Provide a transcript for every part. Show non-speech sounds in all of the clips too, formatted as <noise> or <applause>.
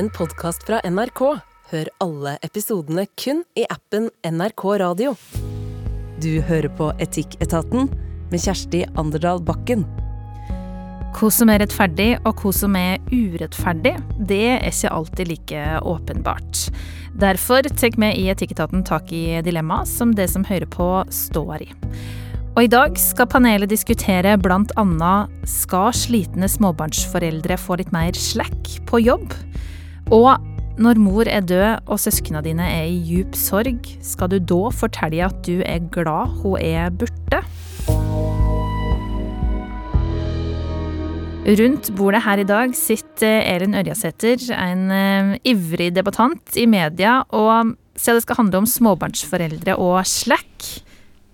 en podkast fra NRK. Hør alle episodene kun i appen NRK Radio. Du hører på Etikketaten med Kjersti Anderdal Bakken. Hva som er rettferdig og hva som er urettferdig, det er ikke alltid like åpenbart. Derfor tar vi i Etikketaten tak i dilemma som det som hører på, står i. Og i dag skal panelet diskutere annet skal slitne småbarnsforeldre få litt mer slack på jobb? Og når mor er død og søsknene dine er i djup sorg, skal du da fortelle at du er glad hun er borte? Rundt bordet her i dag sitter Elin Ørjasæter, en uh, ivrig debattant i media. Og siden det skal handle om småbarnsforeldre og slack,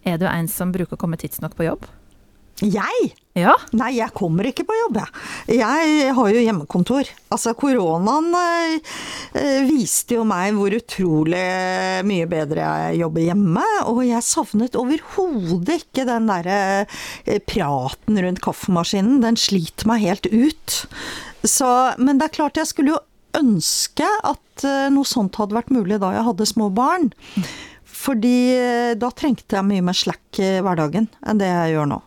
er du en som bruker å komme tidsnok på jobb? Jeg? Ja. Nei, jeg kommer ikke på jobb, jeg. Jeg har jo hjemmekontor. Altså, koronaen øh, viste jo meg hvor utrolig mye bedre jeg jobber hjemme. Og jeg savnet overhodet ikke den derre øh, praten rundt kaffemaskinen. Den sliter meg helt ut. Så, men det er klart, jeg skulle jo ønske at øh, noe sånt hadde vært mulig da jeg hadde små barn. Fordi da trengte jeg mye mer slack i hverdagen enn det jeg gjør nå.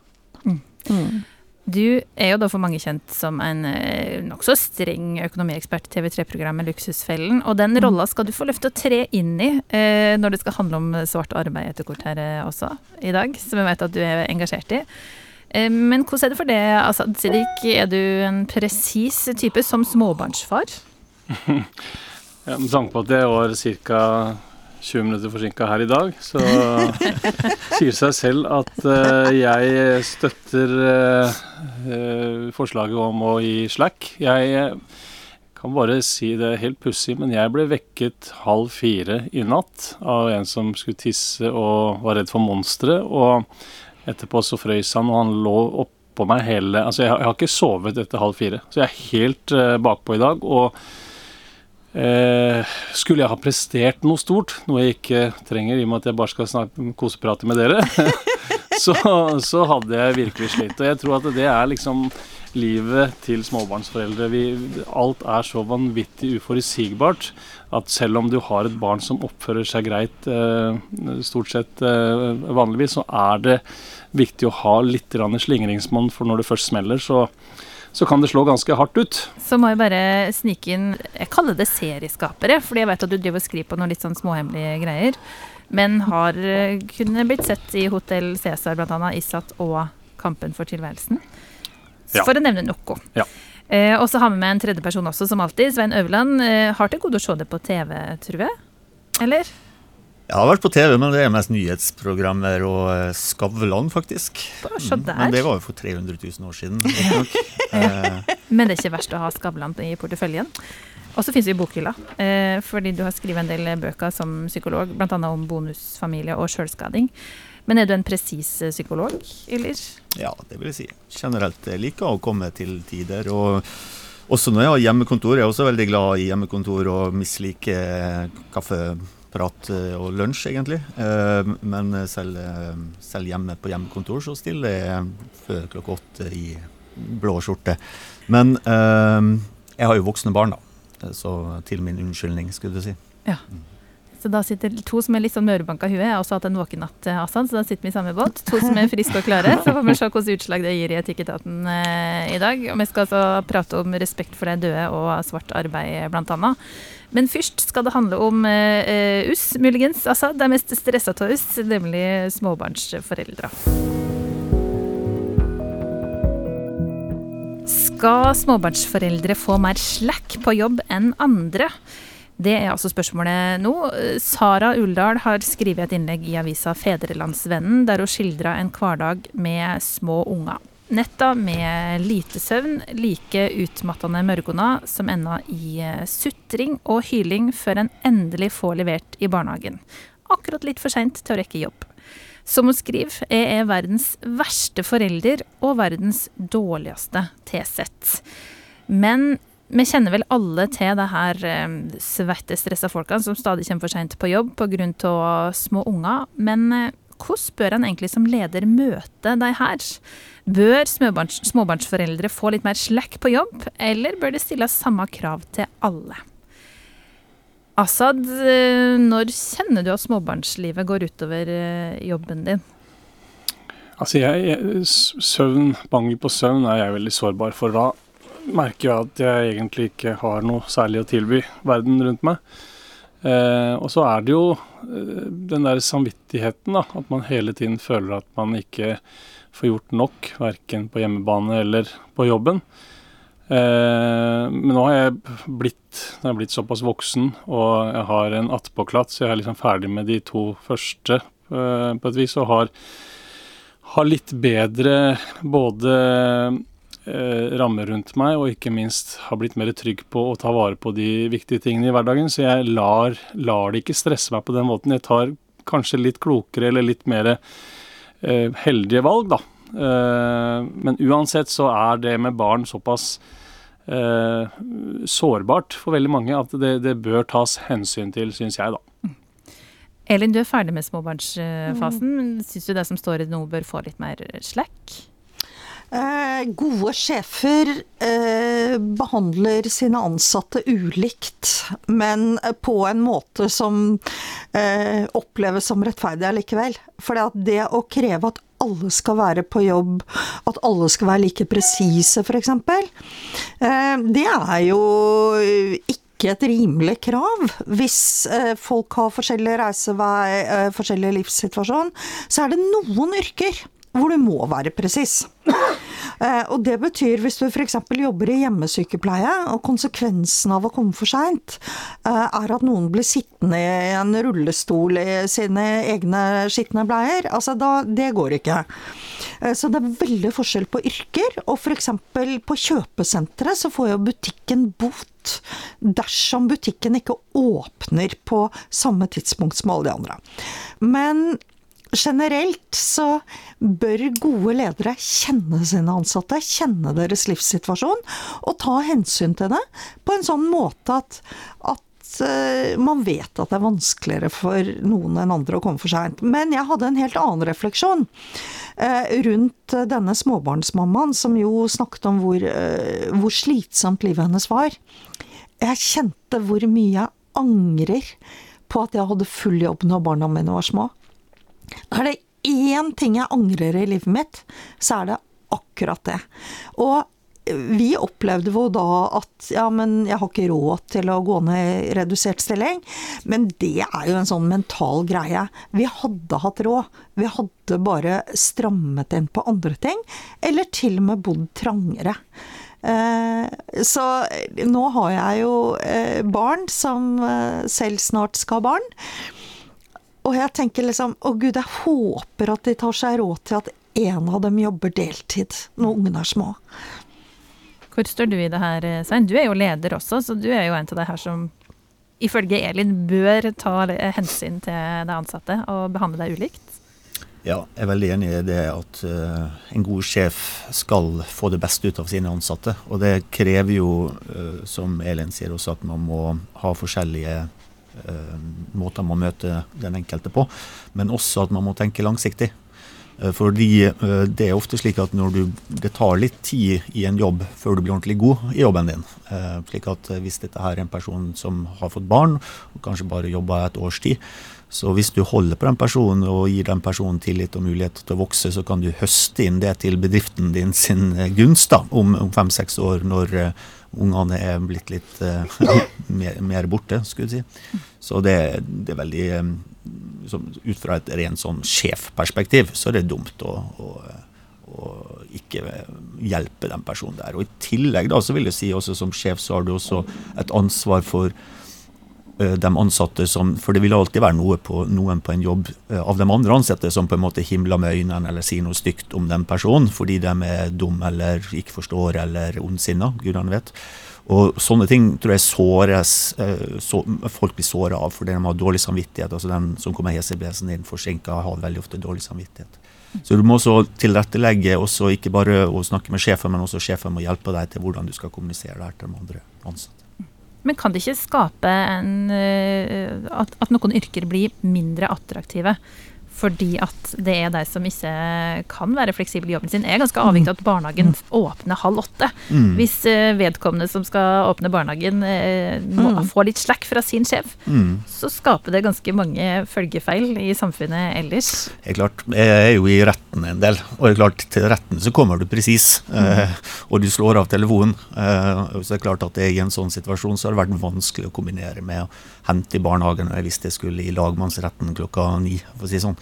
Mm. Du er jo da for mange kjent som en eh, nokså streng økonomiekspert i TV3-programmet Luksusfellen. Og den mm. rolla skal du få lov til å tre inn i eh, når det skal handle om svart arbeid etter kort her eh, også i dag, som jeg vet at du er engasjert i. Eh, men hvordan er det for det, Asad Siddik, Er du en presis type som småbarnsfar? <laughs> med tanke på at det var ca. 20 minutter forsinka her i dag, så <laughs> sier seg selv at uh, jeg støtter uh, forslaget om å gi slack. Jeg kan bare si det helt pussig, men jeg ble vekket halv fire i natt av en som skulle tisse og var redd for monstre. Og etterpå så frøys han, og han lå oppå meg hele Altså, jeg, har ikke sovet etter halv fire, så jeg er helt uh, bakpå i dag. og Eh, skulle jeg ha prestert noe stort, noe jeg ikke trenger i og med at jeg bare skal snakke koseprate med dere, <laughs> så, så, hadde jeg virkelig slitt. Og jeg tror at det er liksom livet til småbarnsforeldre. Vi, alt er så vanvittig uforutsigbart at selv om du har et barn som oppfører seg greit eh, stort sett eh, vanligvis, så er det viktig å ha litt slingringsmonn, for når det først smeller, så så kan det slå ganske hardt ut. Så må jeg bare snike inn Jeg kaller det serieskapere, fordi jeg vet at du driver og skriver på noen litt sånn småhemmelige greier. Men har eh, kunne blitt sett i Hotell Cæsar bl.a. Isat og Kampen for tilværelsen. Ja. For å nevne noe. Ja. Eh, og så har vi med en tredje person også, som alltid. Svein Øverland. Eh, har til gode å se det på TV, tror jeg? Eller? Jeg har vært på TV, men det er mest nyhetsprogrammer og eh, Skavlan, faktisk. Se der. Men det var jo for 300 000 år siden. <laughs> eh. Men det er ikke verst å ha Skavlan i porteføljen. Og så finnes jo bokhylla, eh, fordi du har skrevet en del bøker som psykolog, bl.a. om bonusfamilie og sjølskading. Men er du en presis eh, psykolog, eller? Ja, det vil jeg si. Generelt jeg liker å komme til tider. og også når jeg har hjemmekontor. Jeg er også veldig glad i hjemmekontor og misliker kaffe prat eh, og lunsj, egentlig. Eh, men selv, eh, selv, hjemme på hjemmekontor så stiller jeg før klokka åtte i blå skjorte. Men jeg har jo voksne barn, da. Så til min unnskyldning, skulle du si. Ja. Så da sitter to som er litt sånn mørebanka huet. Jeg har også hatt en våken natt, Asan, så da sitter vi i samme båt. To som er friske og klare. Så får vi se hvilke utslag det gir i Etikketaten eh, i dag. Og vi skal altså prate om respekt for de døde og svart arbeid, blant annet. Men først skal det handle om eh, oss, muligens. Altså, de mest stressa av oss, nemlig småbarnsforeldre. Skal småbarnsforeldre få mer slack på jobb enn andre? Det er altså spørsmålet nå. Sara Uldal har skrevet et innlegg i avisa Fedrelandsvennen, der hun skildrer en hverdag med små unger. Netta med lite søvn, like utmattende morgener som ender i eh, sutring og hyling før en endelig får levert i barnehagen. Akkurat litt for seint til å rekke jobb. Som hun skriver, er verdens verste forelder og verdens dårligste tilsett. Men vi kjenner vel alle til det her eh, svette, stressa folkene som stadig kommer for seint på jobb pga. små unger. Men eh, hvordan bør en egentlig som leder møte de her? Bør småbarns, småbarnsforeldre få litt mer slack på jobb, eller bør det stilles samme krav til alle? Assad, eh, når kjenner du at småbarnslivet går utover jobben din? Altså, jeg, jeg, søvn, mangel på søvn er jeg veldig sårbar for. Da merker jeg at jeg egentlig ikke har noe særlig å tilby verden rundt meg. Eh, og så er det jo eh, den der samvittigheten, da. At man hele tiden føler at man ikke får gjort nok. Verken på hjemmebane eller på jobben. Eh, men nå har jeg blitt, jeg blitt såpass voksen, og jeg har en attpåklatt, så jeg er liksom ferdig med de to første eh, på et vis. Og har, har litt bedre både eh, rammer rundt meg, og ikke minst har blitt mer trygg på å ta vare på de viktige tingene i hverdagen. Så jeg lar, lar det ikke stresse meg på den måten. Jeg tar kanskje litt klokere eller litt mer eh, heldige valg, da. Eh, men uansett så er det med barn såpass eh, sårbart for veldig mange at det, det bør tas hensyn til, syns jeg, da. Elin, du er ferdig med småbarnsfasen. Mm. Syns du det som står i noe nå bør få litt mer slack? Eh, gode sjefer eh, behandler sine ansatte ulikt, men på en måte som eh, oppleves som rettferdig allikevel. For det å kreve at alle skal være på jobb, at alle skal være like presise f.eks., eh, det er jo ikke et rimelig krav. Hvis eh, folk har forskjellig reisevei, eh, forskjellig livssituasjon, så er det noen yrker hvor du må være presis. Eh, og det betyr hvis du f.eks. jobber i hjemmesykepleie, og konsekvensen av å komme for seint eh, er at noen blir sittende i en rullestol i sine egne skitne bleier, altså da, det går ikke. Eh, så det er veldig forskjell på yrker, og f.eks. på kjøpesentre så får jo butikken bot dersom butikken ikke åpner på samme tidspunkt som alle de andre. Men generelt så bør gode ledere kjenne sine ansatte, kjenne deres livssituasjon, og ta hensyn til det på en sånn måte at, at uh, man vet at det er vanskeligere for noen enn andre å komme for seint. Men jeg hadde en helt annen refleksjon uh, rundt denne småbarnsmammaen, som jo snakket om hvor, hvor slitsomt livet hennes var. Jeg kjente hvor mye jeg angrer på at jeg hadde full jobb når barna mine var små. Er det én ting jeg angrer i livet mitt, så er det akkurat det. Og vi opplevde jo da at ja, men jeg har ikke råd til å gå ned i redusert stilling. Men det er jo en sånn mental greie. Vi hadde hatt råd. Vi hadde bare strammet inn på andre ting. Eller til og med bodd trangere. Eh, så nå har jeg jo eh, barn som eh, selv snart skal ha barn. Og jeg tenker liksom Å gud, jeg håper at de tar seg råd til at en av dem jobber deltid når ungene er små. Hvor står du i det her, Svein? Du er jo leder også, så du er jo en av de her som ifølge Elin bør ta hensyn til de ansatte og behandle deg ulikt. Ja, jeg er veldig enig i det at uh, en god sjef skal få det beste ut av sine ansatte. Og det krever jo, uh, som Elin sier også, at man må ha forskjellige Eh, måter man møter den enkelte på, men også at man må tenke langsiktig. Eh, fordi eh, det er ofte slik at du, det tar litt tid i en jobb før du blir ordentlig god i jobben din. Slik at Hvis dette her er en person som har fått barn, og kanskje bare jobber et års tid, så hvis du holder på den personen og gir den personen tillit og mulighet til å vokse, så kan du høste inn det til bedriften din sin gunst da, om, om fem-seks år, når ungene er blitt litt uh, mer, mer, borte, skulle jeg si. Så det, det er veldig um, Ut fra et rent sånn sjefperspektiv, så er det dumt å, å, å, ikke hjelpe den personen der. Og I tillegg da, så vil jeg si også som sjef så har du også et ansvar for Eh, de ansatte som For det vil alltid være noe på, noen på en jobb eh, av de andre ansatte som på en måte himler med øynene eller sier noe stygt om den personen fordi de er dum eller ikke forstår eller ondsinna. Gudene vet. Og sånne ting tror jeg såres eh, så, Folk blir såra av fordi de har dårlig samvittighet. altså Den som kommer hesebesen inn forsinka, har veldig ofte dårlig samvittighet. Så du må også tilrettelegge, også ikke bare å snakke med sjefen, men også sjefen må hjelpe deg til hvordan du skal kommunisere det her til de andre ansatte. Men kan det ikke skape en, eh, at, at, noen yrker blir mindre attraktive fordi at det er de som ikke kan være fleksible i jobben sin, er ganske avhengig av at barnehagen åpner halv åtte. Mm. Hvis eh, vedkommende som skal åpne barnehagen eh, må Mm. få litt slack fra sin sjef, Mm. så skaper det ganske mange følgefeil i samfunnet ellers. Det er klart, Jeg er jo i retten en del, og det er klart til retten så kommer du presis. Eh, og du slår av telefonen. Så det er klart at det, I en sånn situasjon så har det vært vanskelig å kombinere med hente i barnehagen hvis jeg skulle i lagmannsretten klokka ni. for å si sånn.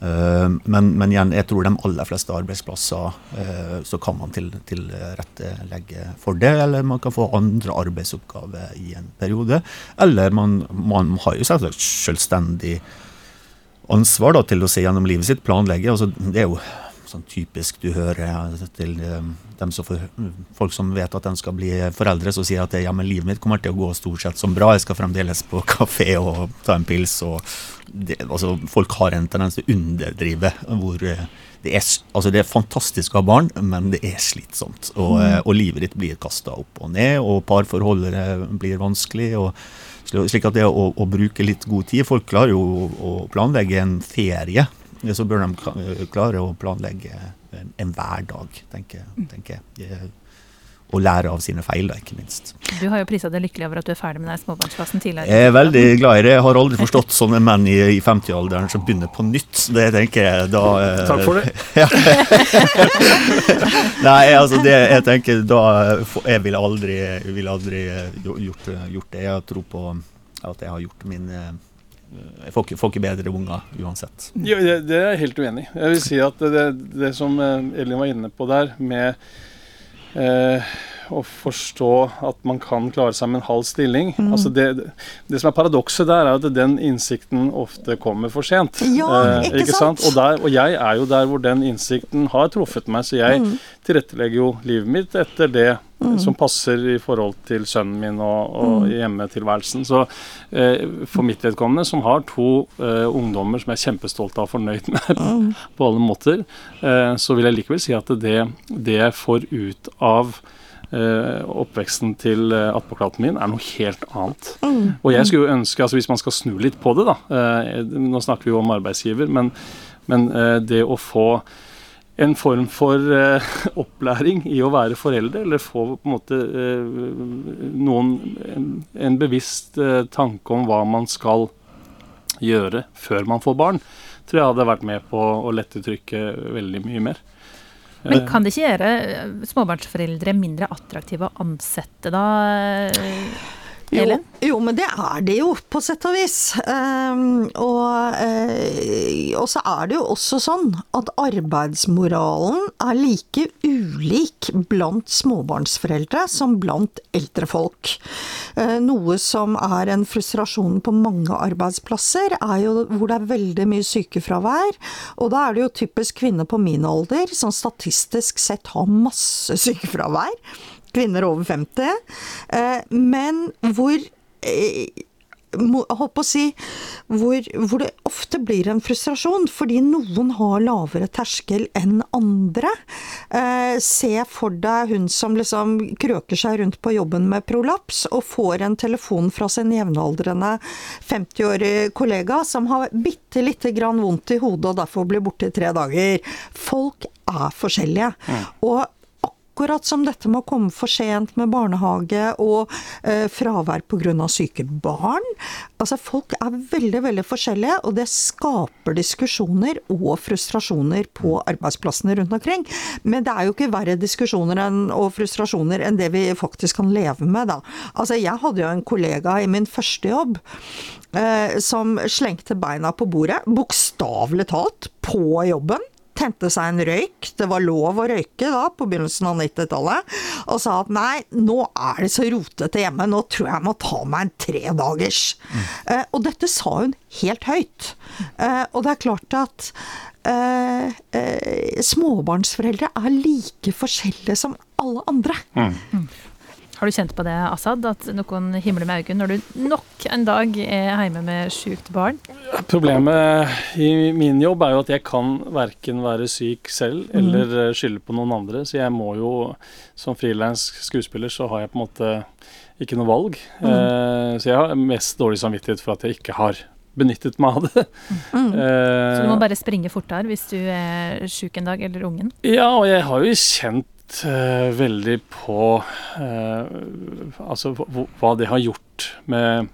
Eh, men, men igjen, jeg tror de aller fleste arbeidsplasser eh, så kan man til, tilrettelegge for det, eller man kan få andre arbeidsoppgaver i en periode. Eller man, man har jo selvsagt selvstendig ansvar da, til å se gjennom livet sitt, planlegge. Altså, det er jo sånn typisk du hører til eh, dem som for, folk som vet at de skal bli foreldre, som sier at ja, men livet mitt kommer til å gå stort sett som bra, jeg skal fremdeles på kafé og ta en pils. det, altså, Folk har en tendens til å underdrive hvor eh, det er, altså det er fantastisk å ha barn, men det er slitsomt. Og, eh, og livet ditt blir kasta opp og ned, og parforholdet eh, blir vanskelig. og slik at det å, å bruke litt god tid Folk klarer jo å planlegge en ferie. Så bør de klare å planlegge en, en hverdag, tenker, tenker jeg. Eh, Og lære av sine feil, da, ikke minst. Du har jo prisa deg lykkelig over at du er ferdig med den småbarnsplassen tidligere. Jeg er veldig glad i det. Jeg har aldri forstått sånne menn i, i 50-alderen som begynner på nytt. Det tenker jeg da eh, Takk for det. <laughs> Nei, altså det jeg tenker da eh, Jeg ville aldri, vil aldri eh, gjort, gjort det. Jeg har tro på at jeg har gjort min eh, Jeg får ikke, får ikke bedre unger uansett. Ja, det, det er jeg helt uenig i. Jeg vil si at det, det som eh, Elin var inne på der, med eh, å forstå at man kan klare seg med en halv stilling altså det, det som er paradokset der, er at den innsikten ofte kommer for sent. Ja, ikke sant? Og, der, og jeg er jo der hvor den innsikten har truffet meg, så jeg tilrettelegger jo livet mitt etter det som passer i forhold til sønnen min og, og hjemmetilværelsen. Så eh, for mitt vedkommende, som har to eh, ungdommer som jeg er kjempestolt av og fornøyd med <laughs> på alle måter, eh, så vil jeg likevel si at det, det jeg får ut av eh, oppveksten til eh, attpåklatten min, er noe helt annet. Og jeg skulle jo ønske, altså hvis man skal snu litt på det, da eh, Nå snakker vi jo om arbeidsgiver, men, men det å få en form for eh, <laughs> opplæring i å være foreldre, eller få på en måte eh, noen en, en bevisst eh, tanke om hva man skal gjøre før man får barn, tror jeg hadde vært med på å lette trykket veldig mye mer. Men Eh, kan det ikke gjøre eh, småbarnsforeldre mindre attraktive å ansette da, eh, Jo, jo, men det er det jo, på sett og vis. Ehm, og, eh, og så er det jo også sånn at arbeidsmoralen er like ulik blant småbarnsforeldre som blant eldre folk. Eh, noe som er en frustrasjon på mange arbeidsplasser, er jo hvor det er veldig mye sykefravær. Og da er det jo typisk kvinner på min alder som statistisk sett har masse sykefravær kvinner over 50, eh, men hvor eh, holdt på å si, hvor, hvor det ofte blir en frustrasjon, fordi noen har lavere terskel enn andre. Eh, se for deg hun som liksom krøker seg rundt på jobben med prolaps, og får en telefon fra sin jevnaldrende 50-årig kollega som har bitte lite grann vondt i hodet og derfor blir borte i tre dager. Folk er forskjellige. Og Akkurat som dette med å komme for sent med barnehage og eh, fravær pga. syke barn. Altså Folk er veldig veldig forskjellige, og det skaper diskusjoner og frustrasjoner på arbeidsplassene rundt omkring. Men det er jo ikke verre diskusjoner og frustrasjoner enn det vi faktisk kan leve med, da. Altså Jeg hadde jo en kollega i min første jobb eh, som slengte beina på bordet, bokstavelig talt, på jobben tente seg en røyk, det var lov å røyke da, på begynnelsen av 90-tallet, og sa at nei, nå er det så rotete hjemme, nå tror jeg jeg må ta meg en tredagers. Eh, og dette sa hun helt høyt. Eh, og det er klart at eh, eh, småbarnsforeldre er like forskjellige som alle andre. Har du kjent på det, Assad, at noen himler med øynene når du nok en dag er hjemme med sjukt barn? Problemet i min jobb er jo at jeg kan verken være syk selv eller eh, skylde på noen andre. Så jeg må jo, som frilans skuespiller, så har jeg på en måte ikke noe valg. Eh, så jeg har mest dårlig samvittighet for at jeg ikke har benyttet meg av det. Mm. <laughs> Så du må bare springe fortere hvis du er sjuk en dag, eller ungen. Ja, og jeg har jo kjent eh, veldig på eh, Altså hva- det har gjort med,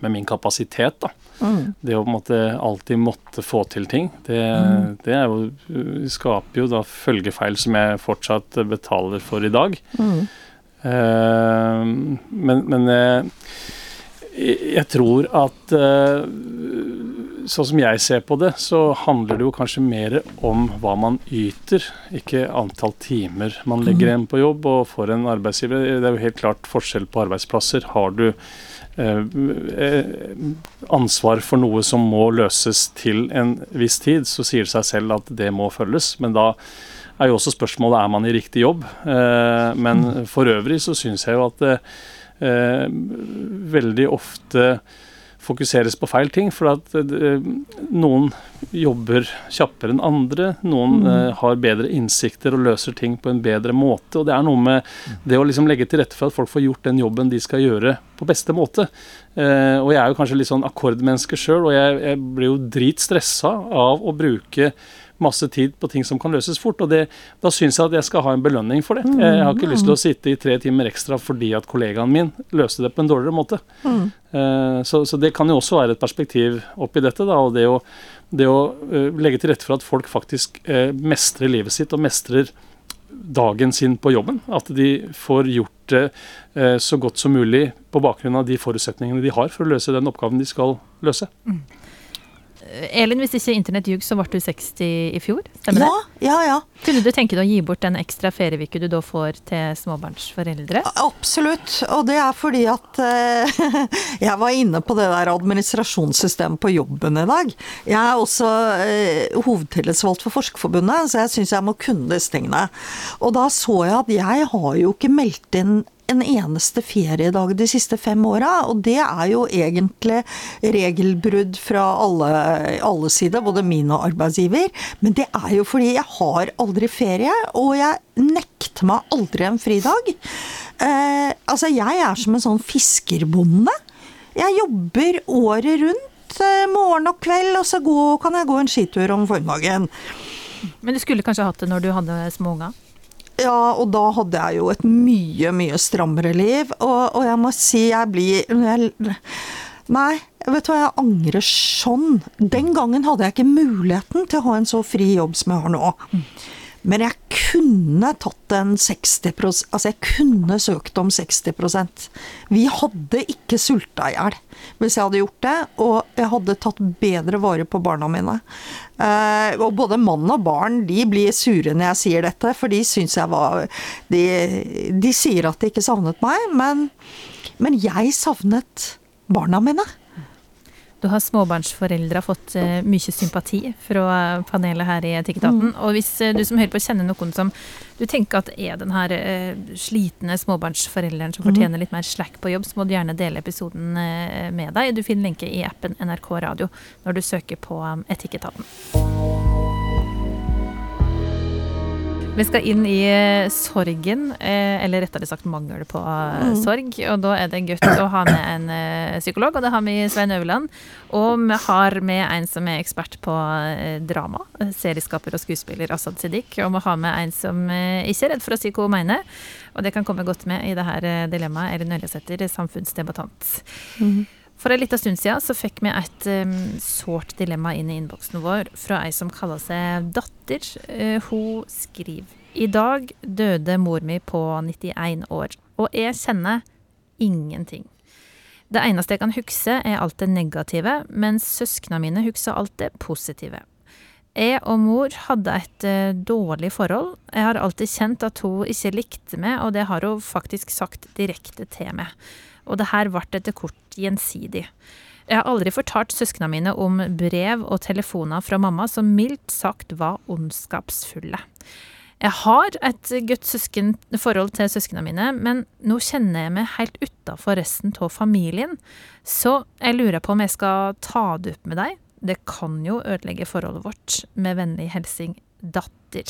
med min kapasitet, da. Mm. Det å på en måte alltid måtte få til ting, det, det er jo, uh, skaper jo da følgefeil som jeg fortsatt betaler for i dag. Mm. Eh, men men eh, jeg jeg tror at eh, sånn som jeg ser på det, så handler det jo kanskje mer om hva man yter, ikke antall timer man legger igjen på jobb. Og for en arbeidsgiver, det er jo helt klart forskjell på arbeidsplasser. Har du eh, eh, ansvar for noe som må løses til en viss tid, så sier det seg selv at det må følges. Men da er jo også spørsmålet er man i riktig jobb. Eh, men for øvrig så syns jeg jo at det eh, veldig ofte fokuseres på feil ting. For at eh, noen jobber kjappere enn andre. Noen eh, har bedre innsikter og løser ting på en bedre måte. Og det er noe med det å liksom legge til rette for at folk får gjort den jobben de skal gjøre på beste måte. Eh, og jeg er jo kanskje litt sånn akkordmenneske sjøl, og jeg, jeg blir jo dritstressa av å bruke masse tid på ting som kan løses fort. Og det, da syns jeg at jeg skal ha en belønning for det. Jeg har ikke lyst til å sitte i tre timer ekstra fordi at kollegaen min løste det på en dårligere måte. Mm. så, så det kan jo også være et perspektiv oppi dette. Da, og det å, det å eh, legge til rette for at folk faktisk eh, mestrer livet sitt og mestrer dagen sin på jobben. At de får gjort det så godt som mulig på bakgrunn av de forutsetningene de har for å løse den oppgaven de skal løse. Elin, hvis ikke internett ljuger, så ble du 60 i fjor, stemmer Ja, det? ja, ja. Kunne du tenke deg å gi bort den ekstra ferieuke du da får til småbarnsforeldre? Absolutt. Og det er fordi at eh, <laughs> jeg var inne på det der administrasjonssystemet på jobben i dag. Jeg er også eh, hovedtillitsvalgt for Forskerforbundet, så jeg syns jeg må kunne disse tingene. Og da så jeg at jeg har jo ikke meldt inn en eneste feriedag de siste fem åra, og det er jo egentlig regelbrudd fra alle, alle sider, både min og arbeidsgiver. Men det er jo fordi jeg har aldri ferie, og jeg nekter meg aldri en fridag. Eh, altså, jeg er som en sånn fiskerbonde. Jeg jobber året rundt, eh, morgen og kveld, og så gå, kan jeg gå en skitur om formiddagen. Men du skulle kanskje hatt det når du hadde små unger? Ja, og da hadde jeg jo et mye, mye strammere liv. Og, og jeg må si jeg blir jeg, Nei, vet du hva, jeg angrer sånn. Den gangen hadde jeg ikke muligheten til å ha en så fri jobb som jeg har nå. Men jeg kunne tatt en 60% Altså, jeg kunne søkt om 60% Vi hadde ikke sulta i hjel hvis jeg hadde gjort det, og jeg hadde tatt bedre vare på barna mine. Eh, og både mann og barn de blir sure når jeg sier dette, for de syns jeg var de, de sier at de ikke savnet meg, men, men jeg savnet barna mine. Du har småbarnsforeldre fått eh, mye sympati fra panelet her i Etikketaten. Og hvis eh, du som hører på kjenner noen som du tenker at er den her eh, slitne småbarnsforelderen som fortjener litt mer slack på jobb, så må du gjerne dele episoden med deg. Du finner lenke i appen NRK Radio når du søker på Etikketaten. Vi skal inn i eh, sorgen, eh, eller rettere sagt mangel på eh, sorg. Og da er det godt å ha med en psykolog, og det har vi Svein Øverland. Og vi har med en som er ekspert på drama, serieskaper og skuespiller Asaad Siddiq. Og vi har med en som ikke er redd for å si hva hun mener, og det kan komme godt med i det her dilemmaet. Elin Ørjasæter, samfunnsdebattant. For en liten stund siden så fikk vi et um, sårt dilemma inn i innboksen vår fra ei som kaller seg Datter. Uh, hun skriver I dag døde mor mi på 91 år, og jeg kjenner ingenting. Det eneste jeg kan huske, er alt det negative, mens søsknene mine husker alt det positive. Jeg og mor hadde et eh, dårlig forhold. Jeg har alltid kjent at hun ikke likte meg, og det har hun faktisk sagt direkte til meg. Og det her ble etter kort gjensidig. Jeg har aldri fortalt søsknene mine om brev og telefoner fra mamma som mildt sagt var ondskapsfulle. Jeg har et godt forhold til søsknene mine, men nå kjenner jeg meg helt utafor resten av familien, så jeg lurer på om jeg skal ta det opp med deg. Det kan jo ødelegge forholdet vårt. Med vennlig hilsen datter.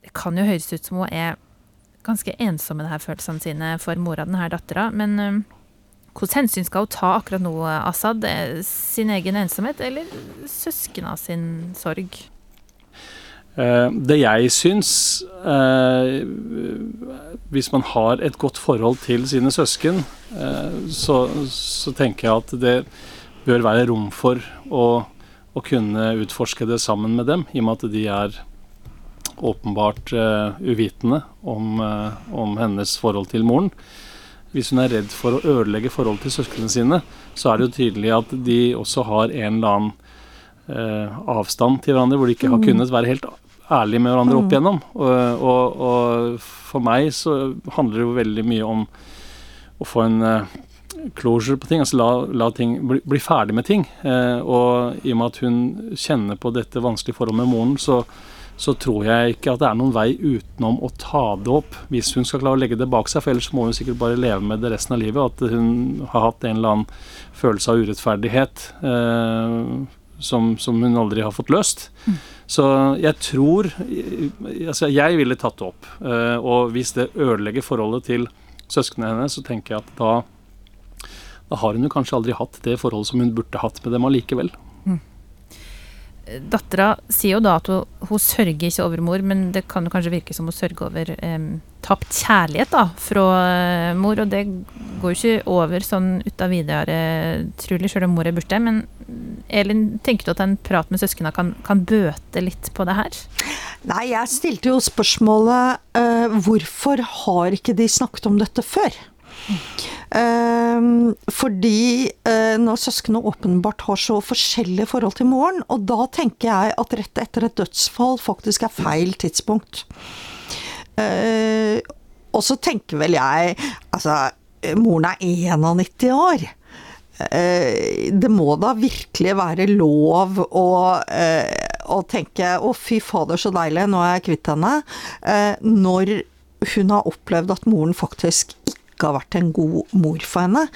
Det kan jo høres ut som hun er ganske ensomme det her følelsene sine for mora denne dattera, men ø, Hvordan hensyn skal hun ta akkurat nå, Assad? Sin egen ensomhet eller søskena sin sorg? Uh, det jeg syns uh, Hvis man har et godt forhold til sine søsken, uh, så, så, tenker jeg at det bør være rom for å, å, kunne utforske det sammen med dem, i og med at de er åpenbart uvitende om, om hennes forhold til moren hvis hun er redd for å ødelegge forholdet til søsknene sine, så er det jo tydelig at de også har en eller annen eh, avstand til hverandre, hvor de ikke har mm. kunnet være helt ærlige med hverandre opp mm. igjennom. Og, og, og, for meg så handler det jo veldig mye om å få en closure på ting, altså la, la ting bli, bli, ferdig med ting. Og i og med at hun kjenner på dette vanskelige forholdet med moren, så så tror jeg ikke at det er noen vei utenom å ta det opp hvis hun skal klare å legge det bak seg. For ellers må hun sikkert bare leve med det resten av livet. At hun har hatt en eller annen følelse av urettferdighet eh, som, som, hun aldri har fått løst. Mm. Så jeg tror Altså, jeg ville tatt det opp. Eh, og hvis det ødelegger forholdet til søsknene hennes, så tenker jeg at da da har hun jo kanskje aldri hatt det forholdet som hun burde hatt med dem allikevel. Mm. Dattera sier jo da at hun, hun, sørger ikke over mor, men det kan jo kanskje virke som hun sørger over eh, tapt kjærlighet da, fra uh, mor. Og det går jo ikke over sånn uten videre, trolig, selv om mor er borte. Men Elin, tenker du at en prat med søsknene kan, kan, bøte litt på det her? Nei, jeg stilte jo spørsmålet eh, hvorfor har ikke de snakket om dette før? Uh, fordi uh, når søsknene åpenbart har så forskjellige forhold til moren, og da tenker jeg at rett etter et dødsfall faktisk er feil tidspunkt. Uh, og så tenker vel jeg Altså, moren er 91 år. Eh, det må da virkelig være lov å, å tenke 'å, fy fader, så deilig, nå er jeg kvitt henne', når hun har opplevd at moren faktisk ikke ikke har vært en god mor for henne.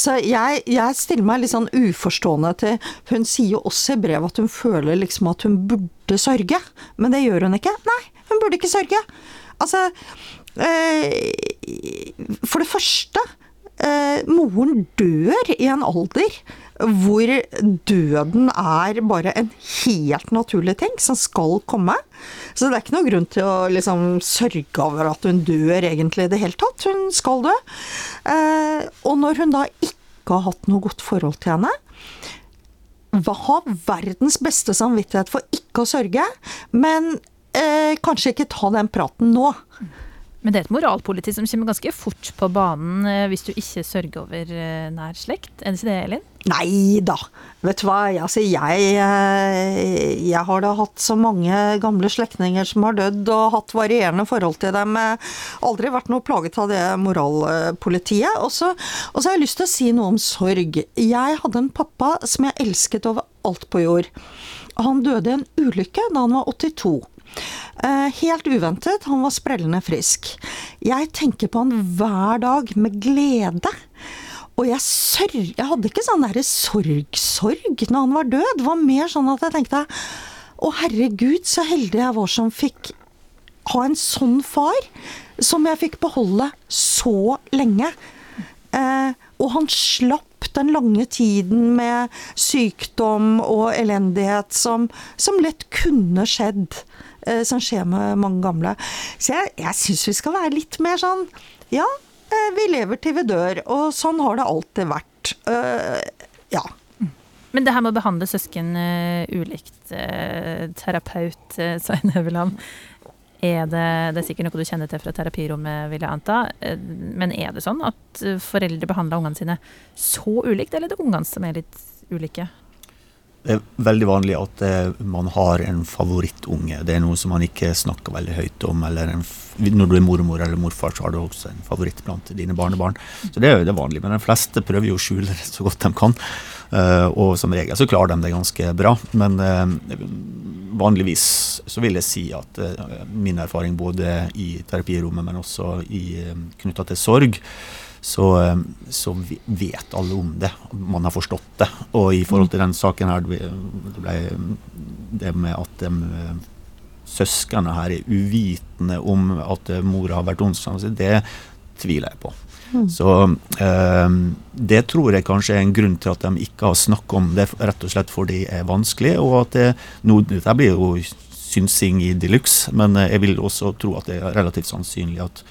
Så jeg, jeg stiller meg litt sånn uforstående til Hun sier jo også i brevet at hun føler liksom at hun burde sørge, men det gjør hun ikke. Nei, hun burde ikke sørge. Altså eh, For det første, eh, moren dør i en alder hvor døden er bare en helt naturlig ting som skal komme. Så det er ikke noen grunn til å liksom sørge over at hun dør egentlig i det hele tatt. Hun skal dø. Eh, og når hun da ikke har hatt noe godt forhold til henne, hva har verdens beste samvittighet for ikke å sørge, men eh, kanskje ikke ta den praten nå. Men det er et moralpoliti som kommer ganske fort på banen eh, hvis du ikke sørger over eh, nær slekt. Er det ikke det, Elin? Nei da. Vet du hva, altså jeg, eh, jeg har da hatt så mange gamle slektninger som har dødd, og hatt varierende forhold til dem. Aldri vært noe plaget av det moralpolitiet. Og så har jeg lyst til å si noe om sorg. Jeg hadde en pappa som jeg elsket over alt på jord. Han døde i en ulykke da han var 82. Eh, helt uventet, han var sprellende frisk. Jeg tenker på han hver dag med glede. Og jeg sørg... Jeg hadde ikke sånn derre sorg-sorg når han var død. Det var mer sånn at jeg tenkte å herregud, så heldig jeg var som fikk ha en sånn far. Som jeg fikk beholde så lenge. Eh, og han slapp den lange tiden med sykdom og elendighet som, som lett kunne skjedd. Eh, som skjer med mange gamle. Så jeg, jeg syns vi skal være litt mer sånn Ja, eh, vi lever til vi dør, og sånn har det alltid vært. Uh, ja. Men det her med å behandle søsken ulikt, terapeut <laughs> Svein Høveland, er det, det er sikkert noe du kjenner til fra terapirommet, vil jeg anta. Men er det sånn at foreldre behandler ungene sine så ulikt, eller er det ungene som er litt ulike? Det er veldig vanlig at eh, man har en favorittunge. Det er noe som man ikke snakker veldig høyt om. eller Når du er mormor eller morfar, så har du også en favoritt blant dine barnebarn. Så det er jo det vanlige. Men de fleste prøver jo å skjule det så godt de kan. Uh, og som regel så klarer de det ganske bra. Men uh, vanligvis så vil jeg si at min erfaring både i terapirommet, men også knytta til sorg, så, eh, så, vet alle om det. Man har forstått det. Og i forhold til den saken her, det, ble, det med at de eh, søsknene her er uvitende om at mora har vært ondskapsfull, det tviler jeg på. Mm. Så øh, det tror jeg kanskje er en grunn til at de ikke har snakket om det, rett og slett fordi det er vanskelig. Og at det, nå, dette blir jo synsing i de luxe, men jeg vil også tro at det er relativt sannsynlig at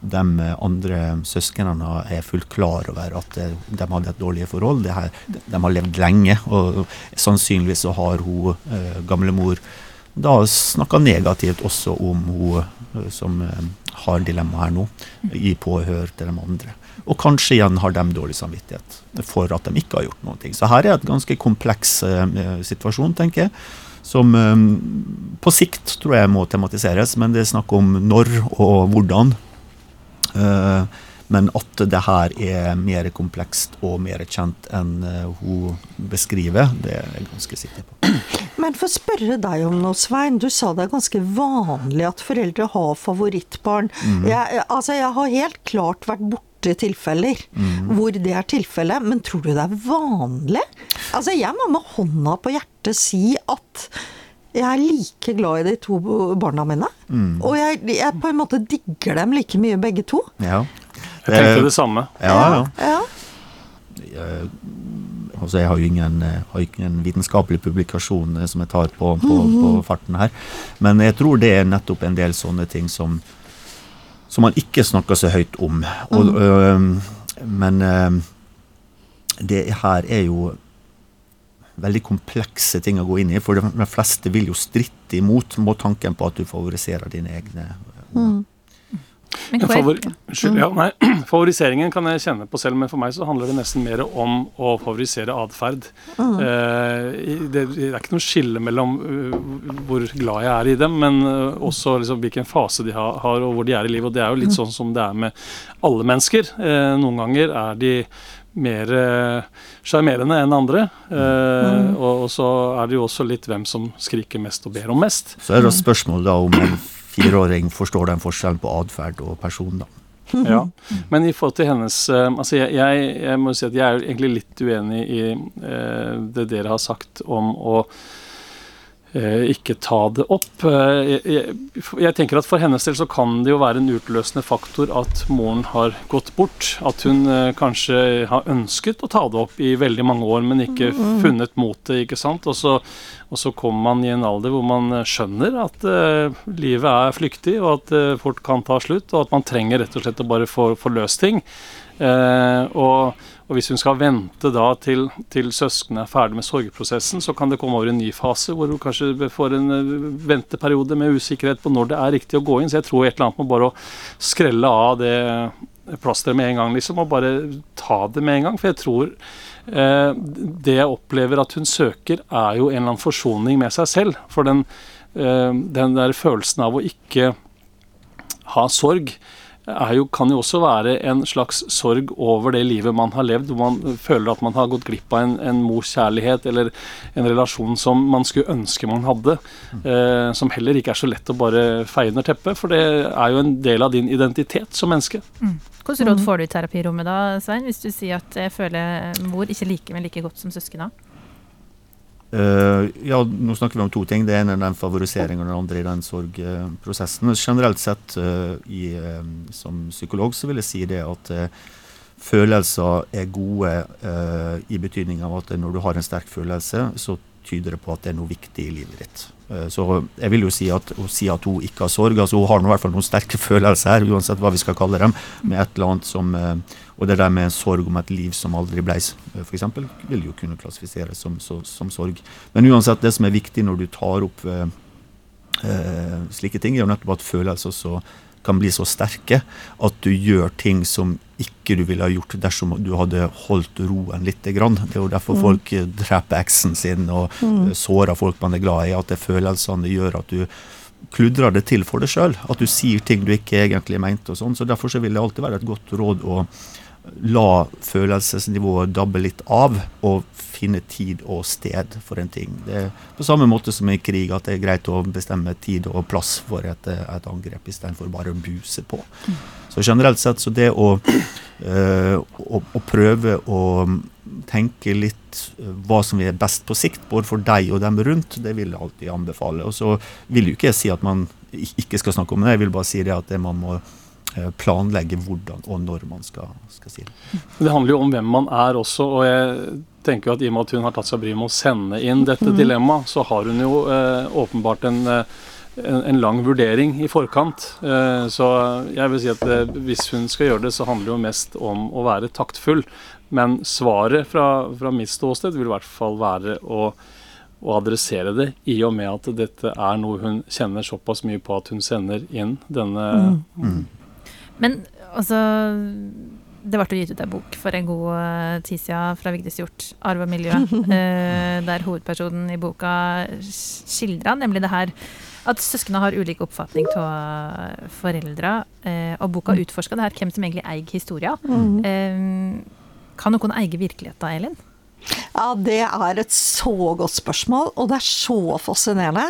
de andre søsknene er fullt klar over at de hadde et dårlig forhold. Her, de har levd lenge, og sannsynligvis så har hun eh, gamlemor da snakka negativt også om hun eh, som eh, har dilemma her nå, i påhør til de andre. Og kanskje igjen har de dårlig samvittighet for at de ikke har gjort noe. Så her er et ganske kompleks eh, situasjon, tenker jeg. Som eh, på sikt tror jeg må tematiseres, men det er snakk om når og hvordan. Uh, men at det her er mer komplekst og mer kjent enn uh, hun beskriver, det er jeg ganske sikker på. Men for å spørre deg om noe, Svein. Du sa det er ganske vanlig at foreldre har favorittbarn. Mm. Jeg, altså, jeg har helt klart vært borte tilfeller mm. hvor det er tilfellet, men tror du det er vanlig? Altså, jeg må med hånda på hjertet si at jeg er like glad i de to barna mine. Mm. Og jeg, jeg, på en måte digger dem like mye, begge to. Ja. Jeg tenkte det samme. Ja, ja. ja. Jeg, altså jeg har jo ingen, har ingen vitenskapelig publikasjon som jeg tar på, på, på, farten her. Men jeg tror det er nettopp en del sånne ting som, som man ikke snakker så høyt om. Og, mm. øh, men øh, det her er jo veldig komplekse ting å gå inn i. For de fleste vil jo stritte imot mot tanken på at du favoriserer dine egne. Mm. Favor Unnskyld, ja, nei. <clears throat> Favoriseringen kan jeg kjenne på selv, men for meg så handler det nesten mer om å favorisere atferd. Mm. Eh, det, det, er ikke noe skille mellom uh, hvor glad jeg er i dem, men uh, også liksom, hvilken fase de har, har, og hvor de er i livet. Og det er jo litt mm. sånn som det er med alle mennesker. Eh, noen ganger er de mer sjarmerende enn andre. Eh, mm. og, og, så er det jo også litt hvem som skriker mest og ber om mest. Så er det spørsmål da om fireåring forstår den forskjellen på atferd og person, da. <laughs> Ja, Men i forhold til hennes eh, altså jeg, jeg, jeg, må si at jeg er egentlig litt uenig i eh, det dere har sagt om å ikke ta det opp. Eh, jeg, jeg, tenker at For hennes del så kan det jo være en utløsende faktor at moren har gått bort. At hun eh, kanskje har ønsket å ta det opp i veldig mange år, men ikke mm. funnet motet. ikke sant? Og så, og så kommer man i en alder hvor man skjønner at uh, livet er flyktig, og at uh, fort kan ta slutt, og at man trenger rett og slett å bare få, få løst ting. Uh, og og hvis hun skal vente da til, til søsknene er ferdig med sorgprosessen, så kan det komme over en ny fase hvor hun kanskje får en eh, venteperiode med usikkerhet på når det er riktig å gå inn. Så jeg tror et eller annet må bare skrelle av det plasteret med en gang, liksom, og bare ta det med en gang. For jeg tror eh, det jeg opplever at hun søker, er jo en eller annen forsoning med seg selv. For den, eh, den der følelsen av å ikke ha sorg jo, kan jo også være en slags sorg over det livet man har levd, hvor man føler at man har gått glipp av en, en mors kjærlighet eller en relasjon som man skulle ønske man hadde. Eh, som heller ikke er så lett å bare feie under teppet, for det er jo en del av din identitet som menneske. Mm. Hvilke råd får du i terapirommet da, Svein, hvis du sier at jeg føler mor ikke liker meg like godt som søsknene? Uh, ja, nå snakker vi om to ting. Det ene er den favoriseringen, og den andre i den sorgprosessen. Generelt sett, uh, i, uh, som psykolog, så vil jeg si det at følelser er gode i betydning av at når du har en sterk følelse, så tyder det på at det er noe viktig i livet ditt. Så jeg vil jo si at, si at hun ikke har sorg. altså Hun har i hvert fall noen sterke <laughs> følelser her, uansett hva vi skal kalle dem, med et eller annet som og det der med en sorg om et liv som aldri ble, f.eks., vil jo kunne klassifiseres som, som, som, sorg. Men uansett, det som er viktig når du tar opp slike ting, er jo nettopp at følelser så kan bli så sterke at du gjør ting som ikke du ville ha gjort dersom du hadde holdt roen litt. Det er jo derfor mm. folk eh, dreper eksen sin og mm. sårer folk man er glad i. At det følelsene gjør at du kludrer det til for deg sjøl. At du sier ting du ikke egentlig mente. og sånn. Så Derfor så vil det alltid være et godt råd å la følelsesnivået dabbe litt av, og finne tid og sted for en ting. Det er på samme måte som i krig, at det er greit å bestemme tid og plass for et, et angrep, istedenfor bare å buse på. Så generelt sett så det å, øh, å, å prøve å tenke litt eh, hva som er best på sikt, både for deg og dem rundt, det vil jeg alltid anbefale. Og så vil jo ikke jeg si at man ikke skal snakke om det, jeg vil bare si det at det man må planlegge hvordan og når man skal, skal si det. Det handler jo om hvem man er også, og jeg tenker jo at i og med at hun har tatt seg bryet med å sende inn dette dilemmaet, så har hun jo eh, åpenbart en, eh, en, en lang vurdering i forkant. Eh, så jeg vil si at eh, hvis hun skal gjøre det, så handler det jo mest om å være taktfull. Men svaret fra, fra mitt ståsted vil i hvert fall være å, å adressere det, i og med at dette er noe hun kjenner såpass mye på at hun sender inn denne Men altså Det ble gitt ut en bok for en god uh, tid siden fra Vigdis Hjorth, 'Arv og miljø', <laughs> eh, der hovedpersonen i boka skildra nemlig det her at søsknene har ulik oppfatning av eh, og boka utforska det her hvem som egentlig eier historia. Eh, kan noen eie virkeligheten, Elin? Ja, det er et så godt spørsmål, og det er så fascinerende.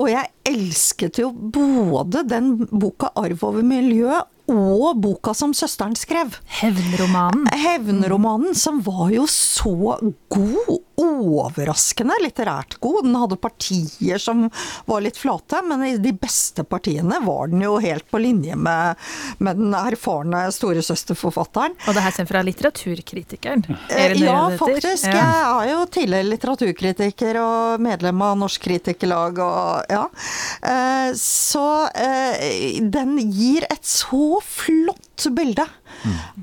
Og jeg elsket jo både den boka 'Arv over miljø' og boka som søsteren skrev. Hevnromanen. Hevnromanen, som var jo så god. Overraskende litterært god. Den hadde partier som var litt flate, men i de beste partiene var den jo helt på linje med, med den erfarne storesøsterforfatteren. Og det her kommer fra litteraturkritikeren. Eh, Ja, faktisk. Ja. Jeg er jo tidligere litteraturkritiker og medlem av Norsk Kritikerlag og ja. Eh, Så eh, den gir et så flott bilde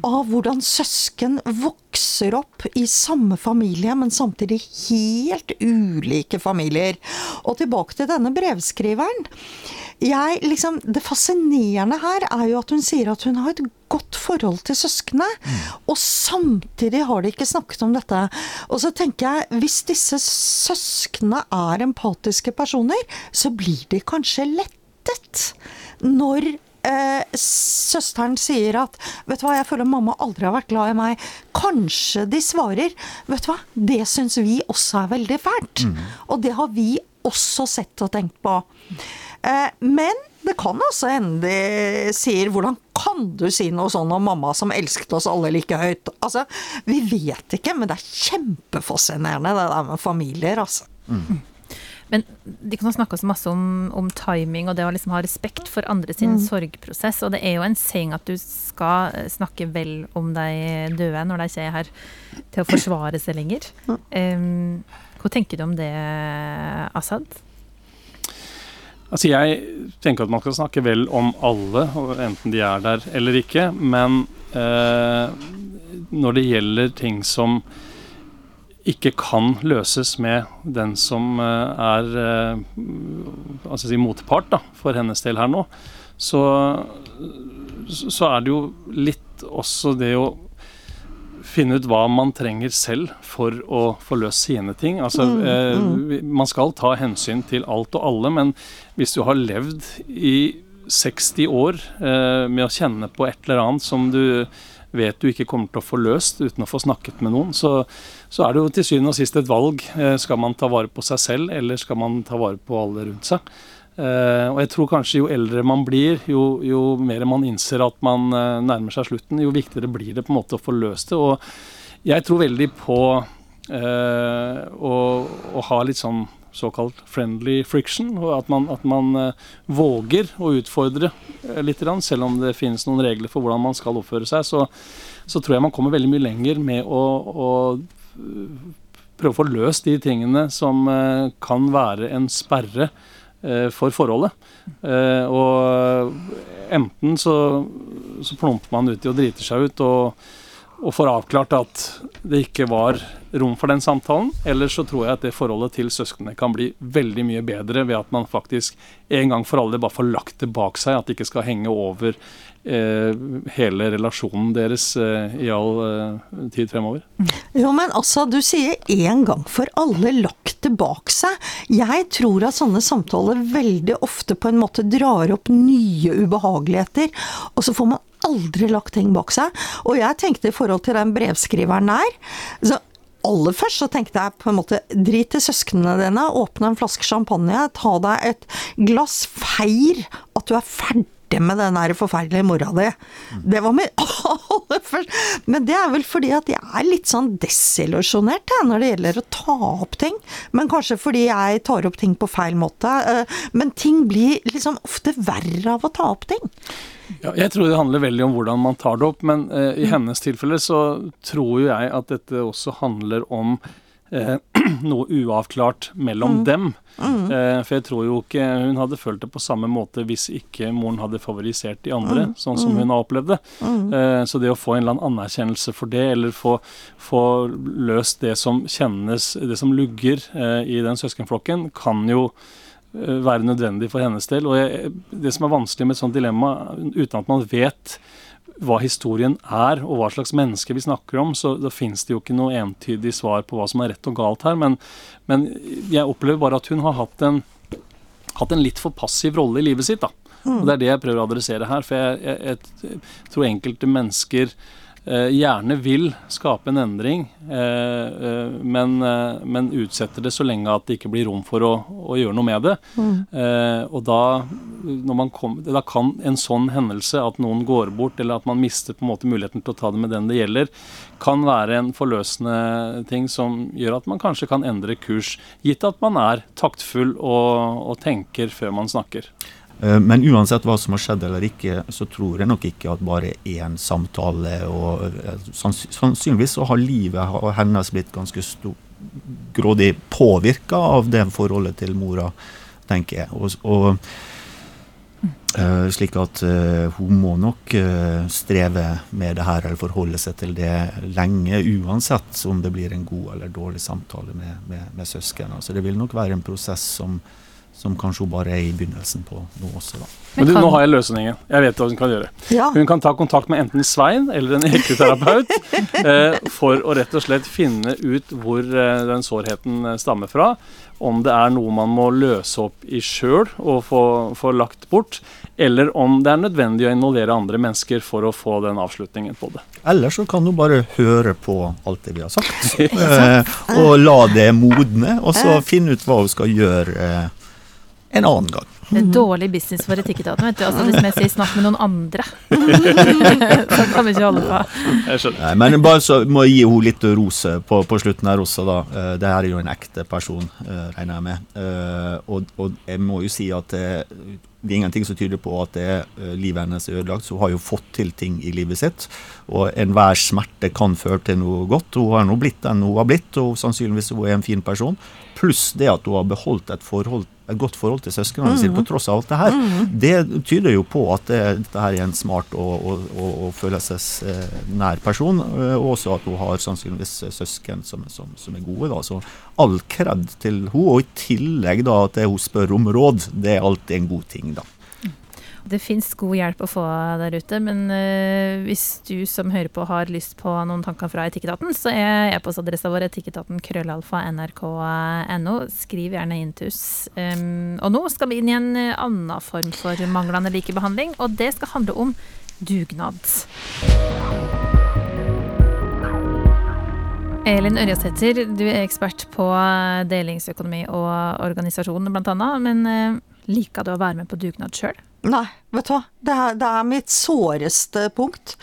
av hvordan søsken vokser opp i samme familie, men samtidig helt ulike familier. Og tilbake til denne brevskriveren. Jeg, liksom, det fascinerende her er jo at hun sier at hun har et godt forhold til søsknene, og samtidig har de ikke snakket om dette. Og så tenker jeg, hvis disse søsknene er empatiske personer, så blir de kanskje lettet når eh, søsteren sier at Vet du hva, jeg føler mamma aldri har vært glad i meg. Kanskje de svarer Vet du hva, det syns vi også er veldig fælt. Og det har vi også sett og tenkt på. Eh, men det kan også hende de sier 'hvordan kan du si noe sånn om mamma som elsket oss alle like høyt'? Altså, vi vet ikke, men det er kjempefascinerende det der med familier, altså. Men de kan snakke så masse om, om timing og det å liksom ha respekt for andre sin sorgprosess. Og det er jo en saying at du skal eh, snakke vel om de døde når de ikke er her til å forsvare seg lenger. Um, hva tenker du om det, Assad? Altså Jeg tenker at man skal snakke vel om alle, enten de er der eller ikke. Men eh, når det gjelder ting som ikke kan løses med den som eh, er eh, altså si motpart da, for hennes del her nå, så, så er det jo litt også det å finne ut hva man trenger selv for å få løst sine ting. Altså, eh, vi- Man skal ta hensyn til alt og alle, men hvis du har levd i 60 år eh, med å kjenne på et eller annet som du vet du ikke kommer til å få løst uten å få snakket med noen, så, så er det jo til syvende og sist et valg. Eh, skal man ta vare på seg selv, eller skal man ta vare på alle rundt seg? Eh, og jeg tror kanskje jo eldre man blir, jo, jo mer man innser at man uh, nærmer seg slutten, jo viktigere blir det på en måte å få løst det. Og jeg tror veldig på uh, å, å ha litt sånn såkalt friendly friction, og at man, at man våger å utfordre litt, selv om det finnes noen regler for hvordan man skal oppføre seg, så, så tror jeg man kommer veldig mye lenger med å, å prøve å få løst de tingene som kan være en sperre for forholdet. Eh, og enten så, så plumper man uti og driter seg ut og, og får avklart at det ikke var rom for den samtalen, eller så tror jeg at det forholdet til søsknene kan bli veldig mye bedre ved at man faktisk en gang for alle bare får lagt det bak seg, at det ikke skal henge over eh, hele relasjonen deres eh, i all eh, tid fremover. Jo, men altså, du sier en gang for alle lagt det bak seg. Jeg tror at sånne samtaler veldig ofte på en måte drar opp nye ubehageligheter, og så får man aldri lagt ting bak seg. Og jeg tenkte i forhold til den brevskriveren der så Aller først så tenkte jeg på en måte drit i søsknene dine, åpne en flaske champagne, ta deg et glass, feir at du er ferdig ferdig med den der forferdelige mora di. Det var min... aller første Men det er vel fordi at jeg er litt sånn desillusjonert når det gjelder å ta opp ting. Men kanskje fordi jeg tar opp ting på feil måte. Eh, Men ting blir liksom ofte verre av å ta opp ting. Ja, jeg tror det handler veldig om hvordan man tar det opp, men eh, i hennes tilfelle så tror jo jeg at dette også handler om eh, <clears throat> noe uavklart mellom dem. Eh, for jeg tror jo ikke hun hadde følt det på samme måte hvis ikke moren hadde favorisert de andre, sånn som hun har opplevd det. Eh, så det å få en eller annen anerkjennelse for det, eller få, få løst det som kjennes, det som lugger eh, i den søskenflokken, kan jo eh, være nødvendig for hennes del. Og jeg, det som er vanskelig med et sånt dilemma, uten at man vet hva historien er, og hva slags menneske vi snakker om, så da finnes det jo ikke noe entydig svar på hva som er rett og galt her. Men, men jeg opplever bare at hun har hatt en, hatt en litt for passiv rolle i livet sitt. da. Og Det er det jeg prøver å adressere her. For jeg, jeg, jeg tror enkelte mennesker gjerne vil skape en endring, eh, eh, men, eh, men utsetter det så lenge at det ikke blir rom for å, å gjøre noe med det. Eh, og da, når man kom, da kan en sånn hendelse, at noen går bort, eller at man mister på en måte muligheten til å ta det med den det gjelder, kan være en forløsende ting som gjør at man kanskje kan endre kurs, gitt at man er taktfull og, og tenker før man snakker. Eh, Men uansett hva som har skjedd eller ikke, så tror jeg nok ikke at bare én samtale og eh, Sannsynligvis så har livet og hennes blitt ganske grådig påvirka av det forholdet til mora, tenker jeg. Og, og eh, slik at hun må nok streve med det her eller forholde seg til det lenge, uansett om det blir en god eller dårlig samtale med, med, med søsken. Altså, det vil nok være en prosess som, som kanskje hun bare er i begynnelsen på nå også, da. Men du, nå har jeg løsningen. Jeg vet hva hun kan gjøre. Ja. Hun kan ta kontakt med enten Svein eller en ekteterapeut <laughs> eh, for å rett og slett finne ut hvor eh, den sårheten eh, stammer fra. Om det er noe man må løse opp i sjøl og få, få lagt bort, eller om det er nødvendig å involvere andre mennesker for å få den avslutningen på det. Eller så kan du bare høre på alt det vi har sagt, <laughs> eh, og la det modne, og så finne ut hva hun skal gjøre eh, en annen gang. Det er dårlig business for etikketaten, vet du. Altså, hvis jeg sier 'snakk med noen andre', <laughs> så kan vi ikke holde på. Nei, men bare så må jeg gi henne litt ros eh, på, på slutten her også, da. Eh, Det her er jo en ekte person, eh, regner jeg med. Eh, Og, og jeg må jo si at det, det er ingenting som tyder på at det, livet hennes er ødelagt. Så hun har jo fått til ting i livet sitt. Og enhver smerte kan føre til noe godt. Hun har nå blitt den hun har blitt, og sannsynligvis hun er en fin person. Pluss det at hun har beholdt et, forhold, et godt forhold til søsknene sine på tross av alt det her. Det tyder jo på at det, dette her er en smart og, og, og, og følelsesnær person. eh, Og også at hun har sannsynligvis søsken som, som, som er gode. da, Så all kred til hun, Og i tillegg da at det hun spør om råd, det er alltid en god ting, da. Det fins god hjelp å få der ute, men uh, hvis du som hører på har lyst på noen tanker fra Etikketaten, så er e-postadressa vår etikketaten krøllalfa nrk.no. Skriv gjerne inn til oss. Um, og nå skal vi inn i en annen form for manglende likebehandling, og det skal handle om dugnad. Elin Ørjasæter, du er ekspert på delingsøkonomi og organisasjon bl.a., men eh, liker du å være med på dugnad sjøl? Nei, vet du hva. Det er, det er mitt såreste punkt.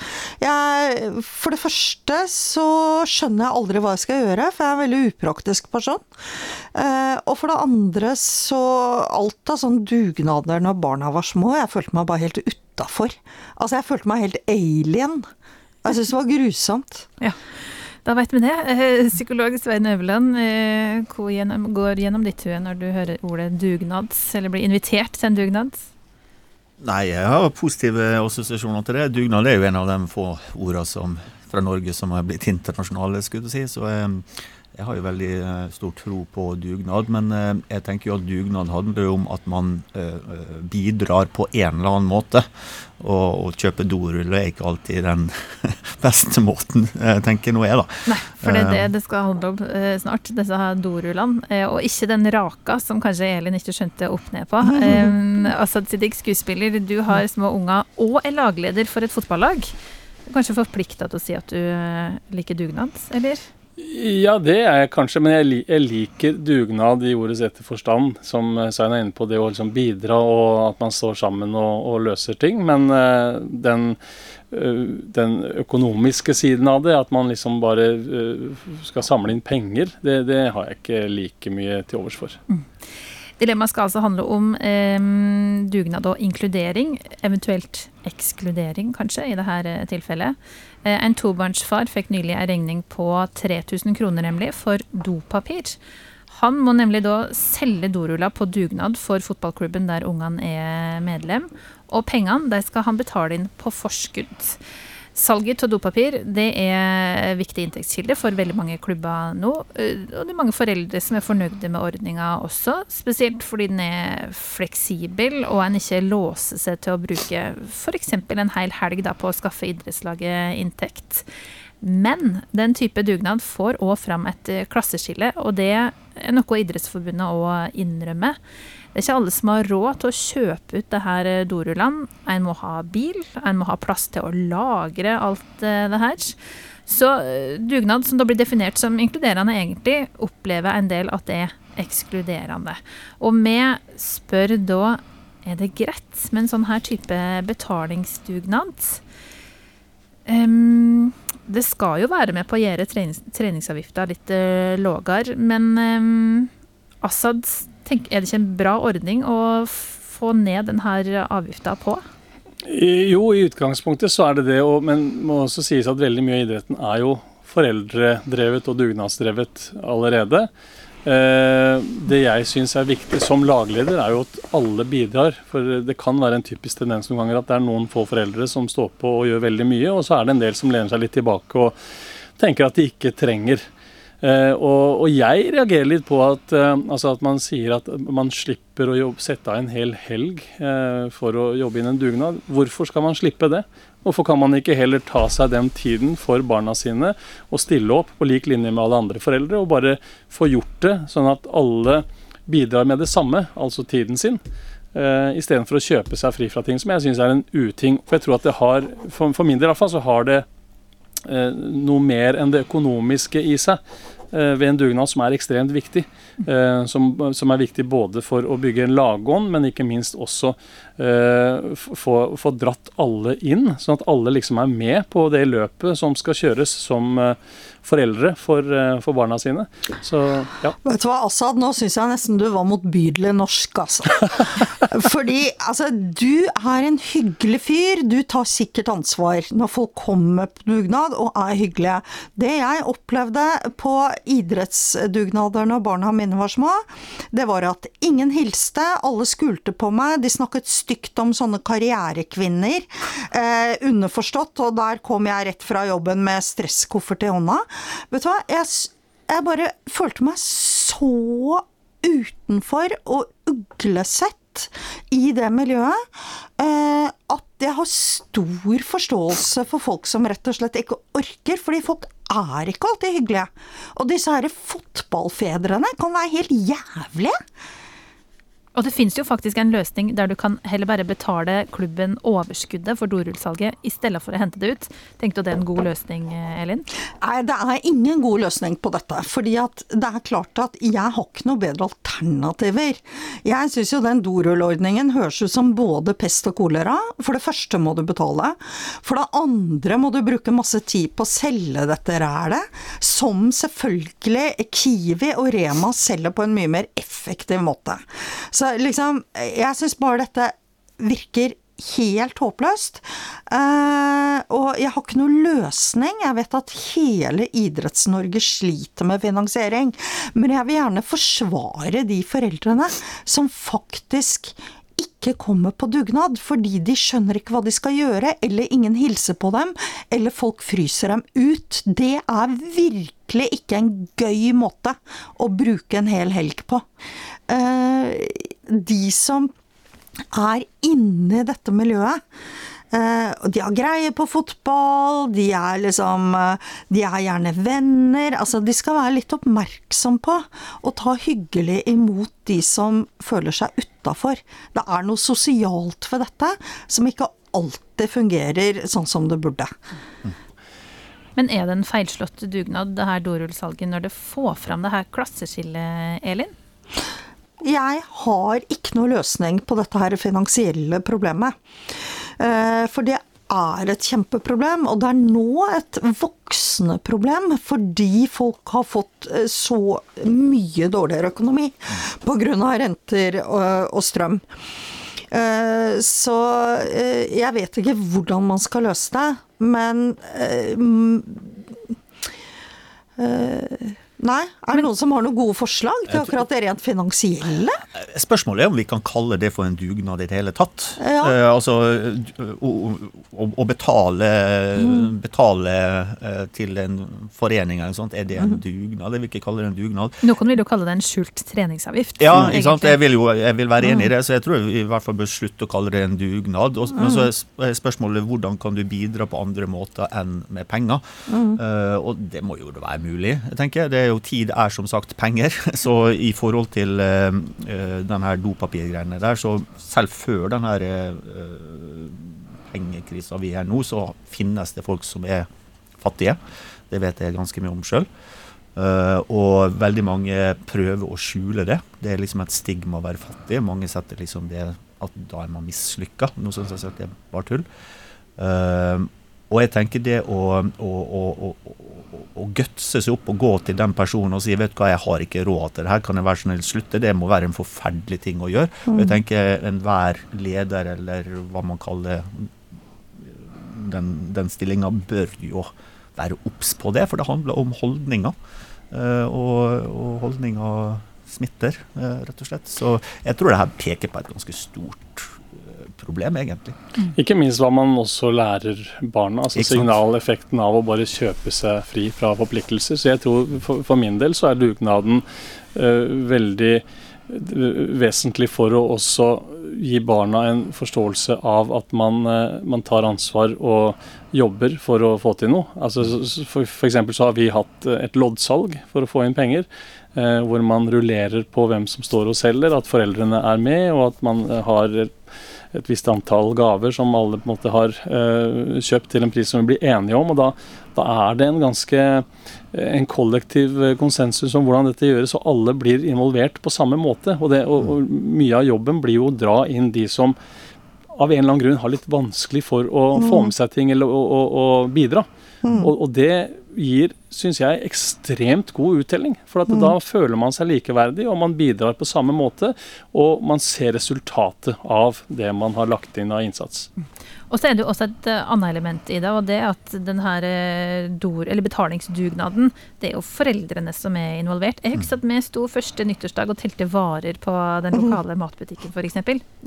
Jeg, for det første så skjønner jeg aldri hva jeg skal gjøre, for jeg er en veldig upraktisk person. Eh, og for det andre så Alt av sånn dugnader når barna var små, jeg følte meg bare helt utafor. Altså, jeg følte meg helt alien. Jeg syns det var grusomt. <laughs> Ja, da vet vi det. Eh, Psykolog Svein Øverland, eh, hva gjennom, går gjennom ditt hue når du hører ordet dugnad, eller blir invitert til en dugnad? Nei, jeg har positive assosiasjoner til det. Dugnad er jo en av de få ordene fra Norge som har blitt internasjonale, skulle du si. Så jeg, jeg har jo veldig eh, stor tro på dugnad. Men eh, jeg tenker jo at dugnad handler jo om at man eh, bidrar på en eller annen måte. Og, å kjøpe doruller er ikke alltid den <laughs> beste måten, tenker nå jeg, da. Nei, for det er det det skal handle om snart, disse dorullene. Og ikke den raka som kanskje Elin ikke skjønte opp ned på. Um, Asad Siddiq, skuespiller, du har små unger og er lagleder for et fotballag. Kanskje forplikta til å si at du liker dugnad, eller? Ja, det er jeg kanskje, men jeg, jeg liker dugnad i ordets rette forstand. Som Svein er inne på, det å liksom bidra og at man står sammen og, og løser ting. Men uh, den, uh, den, økonomiske siden av det, at man liksom bare uh, skal samle inn penger, det, det, har jeg ikke like mye til overs for. Mm. Dilemmaet skal altså handle om eh, dugnad og inkludering, eventuelt ekskludering kanskje, i dette tilfellet. Eh, en tobarnsfar fikk nylig en regning på 3000 kroner nemlig for dopapir. Han må nemlig da selge dorulla på dugnad for fotballklubben der ungene er medlem, og pengene skal han betale inn på forskudd. Salget av dopapir det er viktig inntektskilde for veldig mange klubber nå. Eh, og det er mange foreldre som er fornøyde med ordninga også. Spesielt fordi den er fleksibel og en ikke låser seg til å bruke f.eks. en hel helg da, på å skaffe idrettslaget inntekt. Men den type dugnad får òg fram et klasseskille, og det er noe Idrettsforbundet òg innrømmer. Det er ikke alle som har råd til å kjøpe ut det her Doruland. dorullene. En må ha bil, en må ha plass til å lagre alt eh, det her. Så eh, dugnad, som da blir definert som inkluderende, egentlig opplever en del at det er ekskluderende. Og vi spør da er det greit med en sånn her type betalingsdugnad. Um, det skal jo være med på å gjøre trenings treningsavgifta litt uh, lavere, men um, Assad Tenk, er det ikke en bra ordning å få ned denne avgifta på? Jo, i utgangspunktet så er det det, men det må også sies at veldig mye av idretten er jo foreldredrevet og dugnadsdrevet allerede. Eh, det jeg syns er viktig som lagleder, er jo at alle bidrar. For det kan være en typisk tendens noen ganger at det er noen få foreldre som står på og gjør veldig mye, og så er det en del som lener seg litt tilbake og tenker at de ikke trenger. Uh, og, og, jeg reagerer litt på at, uh, altså at, man sier at man slipper å jobbe, sette av en hel helg uh, for å jobbe inn en dugnad. Hvorfor skal man slippe det? Hvorfor kan man ikke heller ta seg den tiden for barna sine og stille opp på lik linje med alle andre foreldre, og bare få gjort det sånn at alle bidrar med det samme, altså tiden sin? Uh, Istedenfor å kjøpe seg fri fra ting som jeg syns er en uting. For jeg tror at det har, for, for min del i hvert fall, så har det Eh, noe mer enn det økonomiske i seg. eh, ved en dugnad som er ekstremt viktig. Eh, som, som, er viktig både for å bygge en lagånd, men ikke minst også få, få, dratt alle inn, sånn at alle liksom er med på det løpet som skal kjøres som foreldre for, for barna sine. Så, ja. Vet du hva, Assad, nå syns jeg nesten du var motbydelig norsk, altså. <laughs> Fordi altså, du er en hyggelig fyr. Du tar sikkert ansvar når folk kommer på dugnad og er hyggelige. Det jeg opplevde på idrettsdugnader når barna mine var små, det var at ingen hilste, alle skulte på meg, de snakket stygt om sånne karrierekvinner. Eh, underforstått, og der kom jeg rett fra jobben med stresskoffert i hånda. Vet du hva, jeg, jeg bare følte meg så utenfor og uglesett i det miljøet eh, at jeg har stor forståelse for folk som rett og slett ikke orker, fordi folk er ikke alltid hyggelige. Og disse her fotballfedrene kan være helt jævlige. Og det finnes jo faktisk en løsning der du kan heller bare betale klubben overskuddet for dorullsalget i stedet for å hente det ut. Tenkte du det er en god løsning, Elin? Nei, det er ingen god løsning på dette. fordi at det er klart at jeg har ikke noe bedre alternativer. Jeg syns jo den dorullordningen høres ut som både pest og kolera. For det første må du betale. For det andre må du bruke masse tid på å selge dette rælet. Som selvfølgelig Kiwi og Rema selger på en mye mer effektiv måte. Så liksom Jeg syns bare dette virker helt håpløst. Uh, og jeg har ikke noen løsning. Jeg vet at hele Idretts-Norge sliter med finansiering. Men jeg vil gjerne forsvare de foreldrene som faktisk ikke kommer på dugnad fordi de skjønner ikke hva de skal gjøre, eller ingen hilser på dem, eller folk fryser dem ut. Det er virkelig ikke en gøy måte å bruke en hel helg på. Uh, de som er inne i dette miljøet, Uh, de har greie på fotball, de er liksom uh, De er gjerne venner. Altså, de skal være litt oppmerksom på å ta hyggelig imot de som føler seg utafor. Det er noe sosialt ved dette som ikke alltid fungerer sånn som det burde. Men er det en feilslått dugnad, det her dorullsalget, når det får fram det her klasseskillet, Elin? Jeg har ikke noe løsning på dette her finansielle problemet. Eh, for det er et kjempeproblem, og det er nå et voksende problem fordi folk har fått eh, så mye dårligere økonomi pga. renter og, og strøm. Eh, så jeg vet ikke hvordan man skal løse det, men Nei. Er det noen som har noen gode forslag til akkurat det rent finansielle? Spørsmålet er om vi kan kalle det for en dugnad i det hele tatt. Ja. Eh, altså å, å, å betale, mm. betale eh, til en forening eller noe sånt, er det en mm. dugnad? Jeg vil ikke kalle det en dugnad. Noen vil jo kalle det en skjult treningsavgift. Ja, ikke sant? Jeg vil jo jeg vil være enig i mm. det, så jeg tror vi i hvert fall bør slutte å kalle det en dugnad. Og, mm. Men så er spørsmålet hvordan kan du bidra på andre måter enn med penger? Mm. Uh, og det må jo være mulig, tenker jeg. Det jo tid er som sagt penger. <laughs> Så i forhold til uh, den her dopapirgreiene der, så selv før den her uh, pengekrisa vi er nå, så finnes det folk som er fattige. Det vet jeg ganske mye om sjøl. Uh, og veldig mange prøver å skjule det. Det er liksom et stigma å være fattig. Mange setter liksom det at da er man mislykka. Noe som jeg sagt er bare tull. Uh, og jeg tenker det å, å, å, å, gutse seg opp og gå til den personen og si vet du hva, jeg har ikke råd til det her, kan jeg være snill slutte? Det må være en forferdelig ting å gjøre. Mm. Jeg tenker enhver leder, eller hva man kaller den, den stillinga, bør jo være obs på det, for det handler om holdninger. Uh, og, og holdninger smitter, uh, rett og slett. Så jeg tror det her peker på et ganske stort problem, egentlig. Mm. Ikke minst hva man også lærer barna. altså Signaleffekten av å bare kjøpe seg fri fra forpliktelser. Så jeg tror for, for min del så er dugnaden uh, veldig uh, vesentlig for å også gi barna en forståelse av at man, uh, man tar ansvar og jobber for å få til noe. Altså, for, for eksempel så har vi hatt et loddsalg for å få inn penger. Hvor man rullerer på hvem som står og selger, at foreldrene er med, og at man har et visst antall gaver som alle på en måte har uh, kjøpt til en pris som vi blir enige om. og da, da er det en ganske eh, en kollektiv eh, konsensus om hvordan dette gjøres, og alle blir involvert på samme måte. Og, det, og, og Mye av jobben blir jo å dra inn de som av en eller annen grunn har litt vanskelig for å mm. få med seg ting eller å, bidra. Mm. Og, og, det gir, syns jeg, ekstremt god uttelling. For mm. da føler man seg likeverdig, og man bidrar på samme måte. Og man ser resultatet av det man har lagt inn av innsats. Og så er det jo også et uh, annet element i det, og det at den her uh, dor, eller betalingsdugnaden, det er jo foreldrene som er involvert. Jeg husker at vi sto første nyttårsdag og telte varer på den mhm. lokale matbutikken f.eks.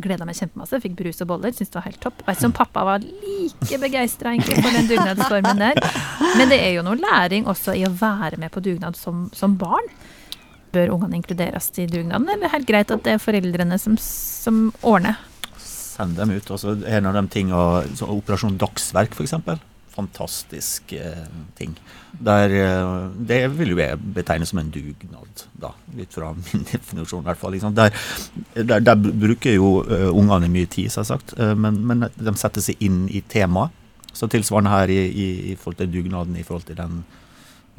Gleda meg kjempemasse, fikk brus og boller, syntes det var helt topp. veit som pappa var like begeistra for den dugnadsformen der. Men det er jo noe læring også i å være med på dugnad som, som barn. Bør ungene inkluderes i dugnaden, eller er det helt greit at det er foreldrene som, som ordner? Send dem ut. Altså, en av de tingene, Operasjon Dagsverk, f.eks. Fantastisk eh, ting. Der, eh, det vil jo jeg betegne som en dugnad, da. Litt fra <laughs> min definisjon, i hvert fall. Liksom. Der, der, der, bruker jo uh, ungene mye tid, selvsagt, uh, men, men de setter seg inn i temaet. Så tilsvarende her i, i, i forhold til dugnaden, i forhold til den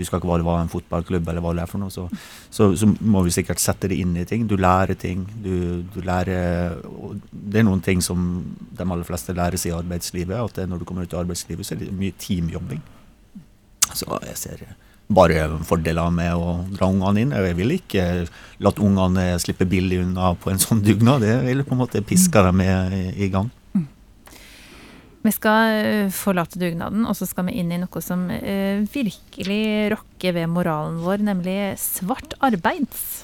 husker ikke hva det var, en fotballklubb eller hva det er for noe, så, så, så, må vi sikkert sette det inn i ting. Du lærer ting. Du, du lærer Det er noen ting som de aller fleste lærer seg i arbeidslivet. At når du kommer ut i arbeidslivet, så er det mye teamjobbing. Så jeg ser bare fordeler med å dra ungene inn. Jeg vil ikke latt ungene slippe billig unna på en sånn dugnad. Det vil på en måte piske dem i, i gang. Vi skal eh, forlate dugnaden, og så skal vi inn i noe som eh, virkelig rokker ved moralen vår, nemlig svart arbeids.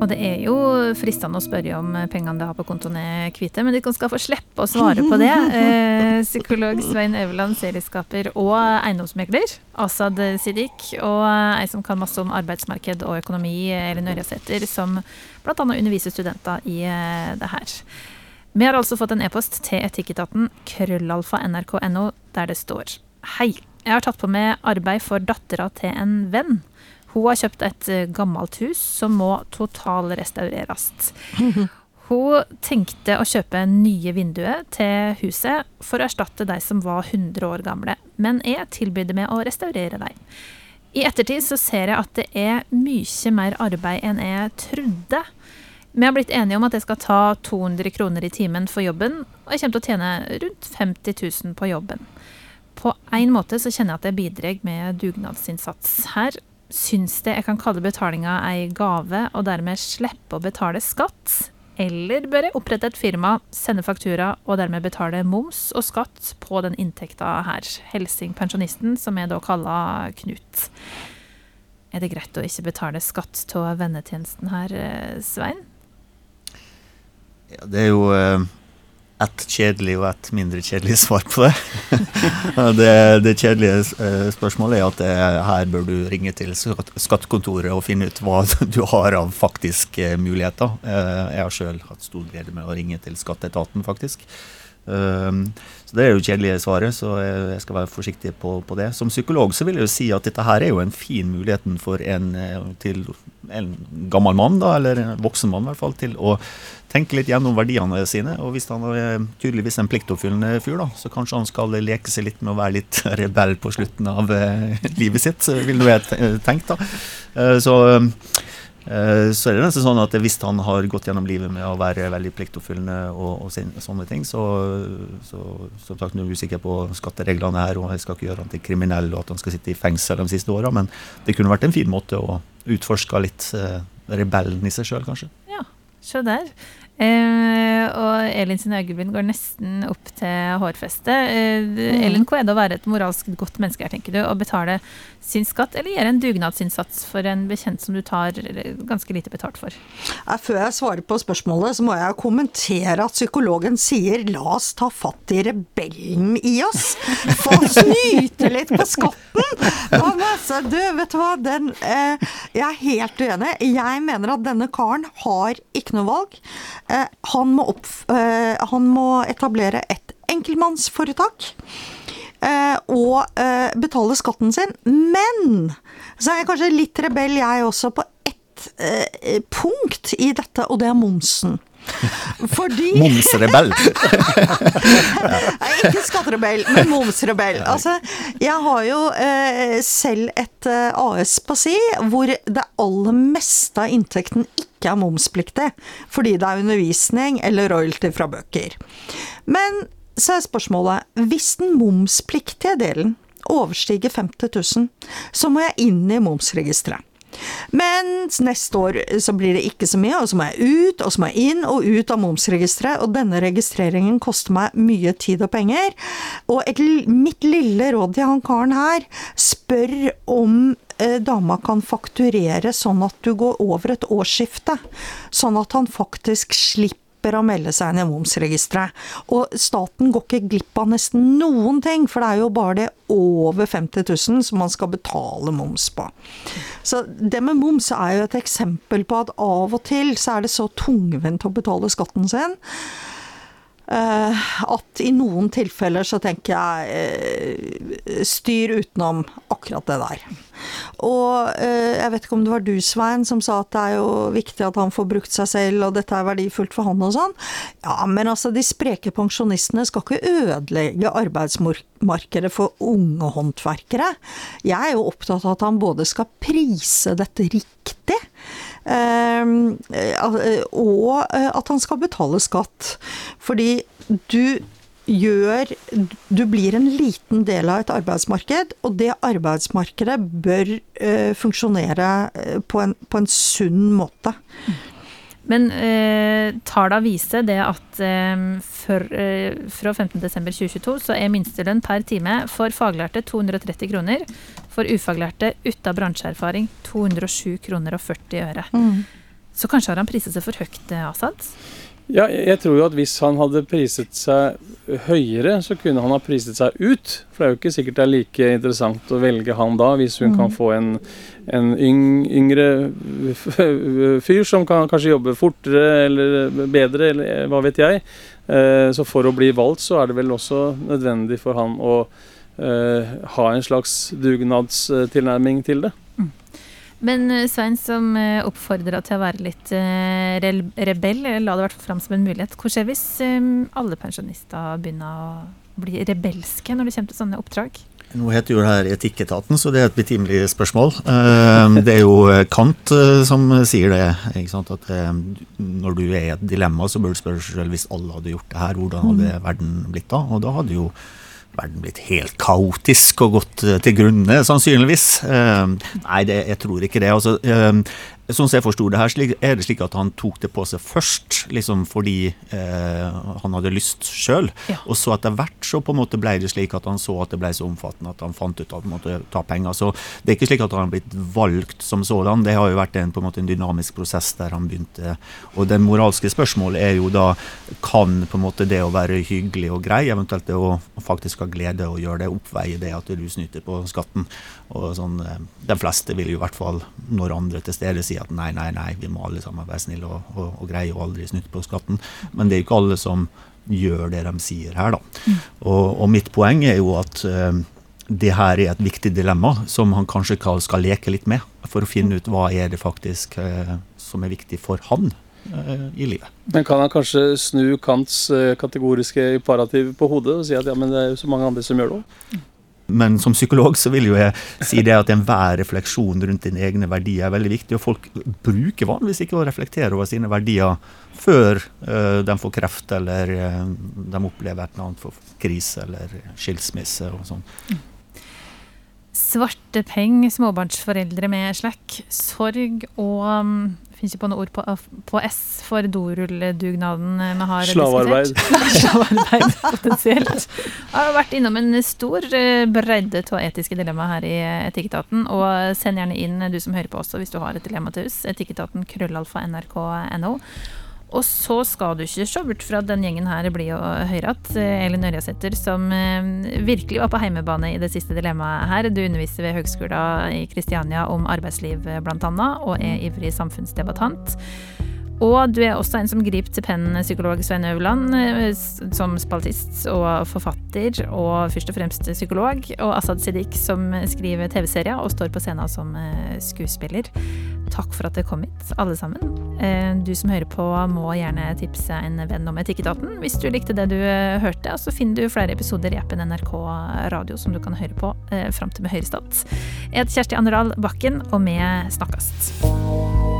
Og det er jo fristende å spørre om pengene de har på kontoen er hvite, men de skal få slippe å svare på det. <laughs> Eh, psykolog Svein Øverland, serieskaper og eiendomsmegler, Asad Siddiq, og ei som kan masse om arbeidsmarked og økonomi, Elin Ørjasæter, som bl.a. underviser studenter i eh, det her. Vi har altså fått en e-post til etikketaten krøllalfa nrk.no, der det står Hei, jeg har tatt på meg arbeid for dattera til en venn. Hun har kjøpt et eh, gammelt hus som må totalrestaureres. <laughs> Hun tenkte å kjøpe nye vinduer til huset for å erstatte de som var 100 år gamle, men jeg tilbød meg å restaurere dem. I ettertid så ser jeg at det er mye mer arbeid enn jeg trodde. Vi har blitt enige om at jeg skal ta 200 kroner i timen for jobben, og jeg kommer til å tjene rundt 50 000 på jobben. På en måte så kjenner jeg at jeg bidrar med dugnadsinnsats her. Syns det jeg kan kalle betalinga ei gave, og dermed slippe å betale skatt? Eller bør jeg opprette et firma, sende faktura og dermed betale moms og skatt på den inntekta her? Helsing pensjonisten, som jeg da kaller Knut. Er det greit å ikke betale skatt av vennetjenesten her, eh, Svein? Ja, det er jo eh, ett kjedelig og ett mindre kjedelig svar på det. <laughs> det, det, kjedelige eh, spørsmålet er at her bør du ringe til skattekontoret og finne ut hva <laughs> du har av faktiske muligheter. Eh, jeg har sjøl hatt stor glede med å ringe til skatteetaten, faktisk. Så Det er jo kjedelige svaret, så jeg skal være forsiktig på, på, det. Som psykolog så vil jeg jo si at dette her er jo en fin muligheten for en, til en gammel mann, da, eller en voksen mann i hvert fall, til å tenke litt gjennom verdiene sine. Og hvis han er tydeligvis en pliktoppfyllende fyr, da, så kanskje han skal leke seg litt med å være litt <laughs> rebell på slutten av eh, livet sitt, vil nå jeg tenkt. da. Eh, så, eh, så er det nesten sånn at hvis han har gått gjennom livet med å være veldig pliktoppfyllende og, og sånne ting, så, så som sagt, nå er jeg usikker på skattereglene her, og jeg skal ikke gjøre han til kriminell og at han skal sitte i fengsel de siste åra, men det kunne vært en fin måte å utforske litt rebellen i seg sjøl, kanskje. Ja, se der. Eh, og Elin sin øyebryn går nesten opp til hårfestet. Eh, mm. Elin, hva er det å være et moralsk godt menneske her, tenker du? Å betale sin skatt, eller gjøre en dugnadsinnsats for en bekjent som du tar ganske lite betalt for? Før jeg svarer på spørsmålet, så må jeg kommentere at psykologen sier la oss ta fatt i rebellen i oss. Få snyte litt på skatten! Altså, du, vet du hva, Den, eh, jeg er helt uenig. Jeg mener at denne karen har ikke noe valg. Eh, han, må opp, eh, han må etablere et enkeltmannsforetak. Eh, og betale skatten sin. Men så er jeg kanskje litt rebell, jeg også, på ett punkt i dette, og det er momsen. <laughs> Fordi Momsrebell. <laughs> ikke skatterebell, men momsrebell. Altså, jeg har jo eh, selv et eh, AS på si hvor det aller meste av inntekten ikke ikke er momspliktig, fordi det er undervisning eller royalty fra bøker. Men så er spørsmålet, hvis den momspliktige delen overstiger 50 000, så må jeg inn i momsregisteret. Mens neste år så blir det ikke så mye, og så må jeg ut, og så må jeg inn og ut av momsregisteret, og denne registreringen koster meg mye tid og penger. Og et, mitt lille råd til han karen her, spør om Eh, dama kan fakturere sånn at du går over et årsskifte. Sånn at han faktisk slipper å melde seg inn i momsregisteret. Og staten går ikke glipp av nesten noen ting, for det er jo bare det over 50 000 som man skal betale moms på. Så det med moms er jo et eksempel på at av og til så er det så tungvint å betale skatten sin. Uh, at i noen tilfeller så tenker jeg uh, styr utenom akkurat det der. Og uh, jeg vet ikke om det var du, Svein, som sa at det er jo viktig at han får brukt seg selv, og dette er verdifullt for han og sånn. Ja, men altså, de spreke pensjonistene skal ikke ødelegge arbeidsmarkedet for unge håndverkere. Jeg er jo opptatt av at han både skal prise dette riktig, eh, og eh, at han skal betale skatt. Fordi du gjør Du blir en liten del av et arbeidsmarked, og det arbeidsmarkedet bør funksjonere på en, på en, sunn måte. Men eh, tallene viser det at eh, for, eh, fra 15.12.2022 så er minstelønn per time for faglærte 230 kroner. For ufaglærte uten bransjeerfaring 207 kroner og 40 øre. Mm. Så kanskje har han priset seg for høyt, eh, Asad? Ja, jeg tror jo at hvis han hadde priset seg høyere, så kunne han ha priset seg ut. For det er jo ikke sikkert det er like interessant å velge han da, hvis hun mm. kan få en, en yngre <laughs> fyr som kan kanskje jobbe fortere eller bedre, eller hva vet jeg. Eh, så for å bli valgt, så er det vel også nødvendig for han å uh, ha en slags dugnadstilnærming til det. Men eh, Svein, som oppfordrer oppfordra til å være litt eh, rebell, la det i hvert fall fram som en mulighet. Hva skjer hvis eh, alle pensjonister begynner å bli rebelske når det kommer til sånne oppdrag? Nå heter jo det her Etikketaten, så det er et betimelig spørsmål. Eh, Det er jo Kant eh, som sier det. ikke sant? At eh, når du er i et dilemma, så bør du spørre selv hvis alle hadde gjort det her, hvordan hadde verden blitt da? Og da hadde jo verden blitt helt kaotisk og gått eh, til grunne, sannsynligvis. Eh, Nei, det, jeg tror ikke det. Altså, eh, sånn som jeg forsto det her, er det slik at han tok det på seg først, liksom fordi eh, han hadde lyst sjøl. Ja. Og så etter hvert så på en måte ble det slik at han så at det ble så omfattende at han fant ut at han måtte ta penger. Så det er ikke slik at han har blitt valgt som sådan. Det har jo vært en, på en måte en dynamisk prosess der han begynte. Og det moralske spørsmålet er jo da kan på en måte det å være hyggelig og grei, eventuelt det å faktisk ha glede og gjøre det, oppveie det at du snyter på skatten. Og sånn, eh, De fleste vil jo i hvert fall når andre til stede si at nei, nei, nei, vi må alle sammen være snille og, og, og greie og aldri snyte på skatten. Men det er jo ikke alle som gjør det de sier her, da. Og, og mitt poeng er jo at eh, det her er et viktig dilemma som han kanskje skal, skal leke litt med, for å finne ut hva er det faktisk eh, som er viktig for han eh, i livet. Men kan han kanskje snu Kants eh, kategoriske imperativ på hodet og si at ja, men det er jo så mange andre som gjør det òg? Men som psykolog så vil jo jeg si det at enhver refleksjon rundt dine egne verdier er veldig viktig. Og folk bruker vanligvis ikke å reflektere over sine verdier før uh, de får kreft eller uh, de opplever et eller annet for krise eller skilsmisse og sånn. Svartepeng, småbarnsforeldre med slekk, sorg og Finnes ikke på noe ord på, på S for dorulledugnaden vi har Slavarbeid. diskutert. <laughs> Slavearbeid, potensielt. Jeg har vært innom en stor eh, bredde av etiske dilemmaer her i Etikketaten. Og send gjerne inn, du som hører på også, hvis du har et dilemma til oss. Etikketaten krøllalfa nrk.no. Og så skal du ikke se bort fra at den gjengen her blir jo høyratt. Elin Ørjasæter, som eh, virkelig var på heimebane i det siste dilemmaet her. Du underviser ved Høgskolen i Kristiania om arbeidsliv, blant annet, og er ivrig samfunnsdebattant. Og du er også en som griper til pennen, psykolog Svein Øverland, eh, som spaltist og forfatter, og først og fremst psykolog. Og Asaad Siddiq, som skriver TV-serier og står på scenen som eh, skuespiller. Takk for at dere kom hit, alle sammen. Eh, Du som hører på, må gjerne tipse en venn om Etikketaten hvis du likte det du hørte. Så finner du flere episoder i appen NRK Radio som du kan høre på fram til med Høyrestat. Jeg heter Kjersti Anderdal Bakken, og vi snakkast.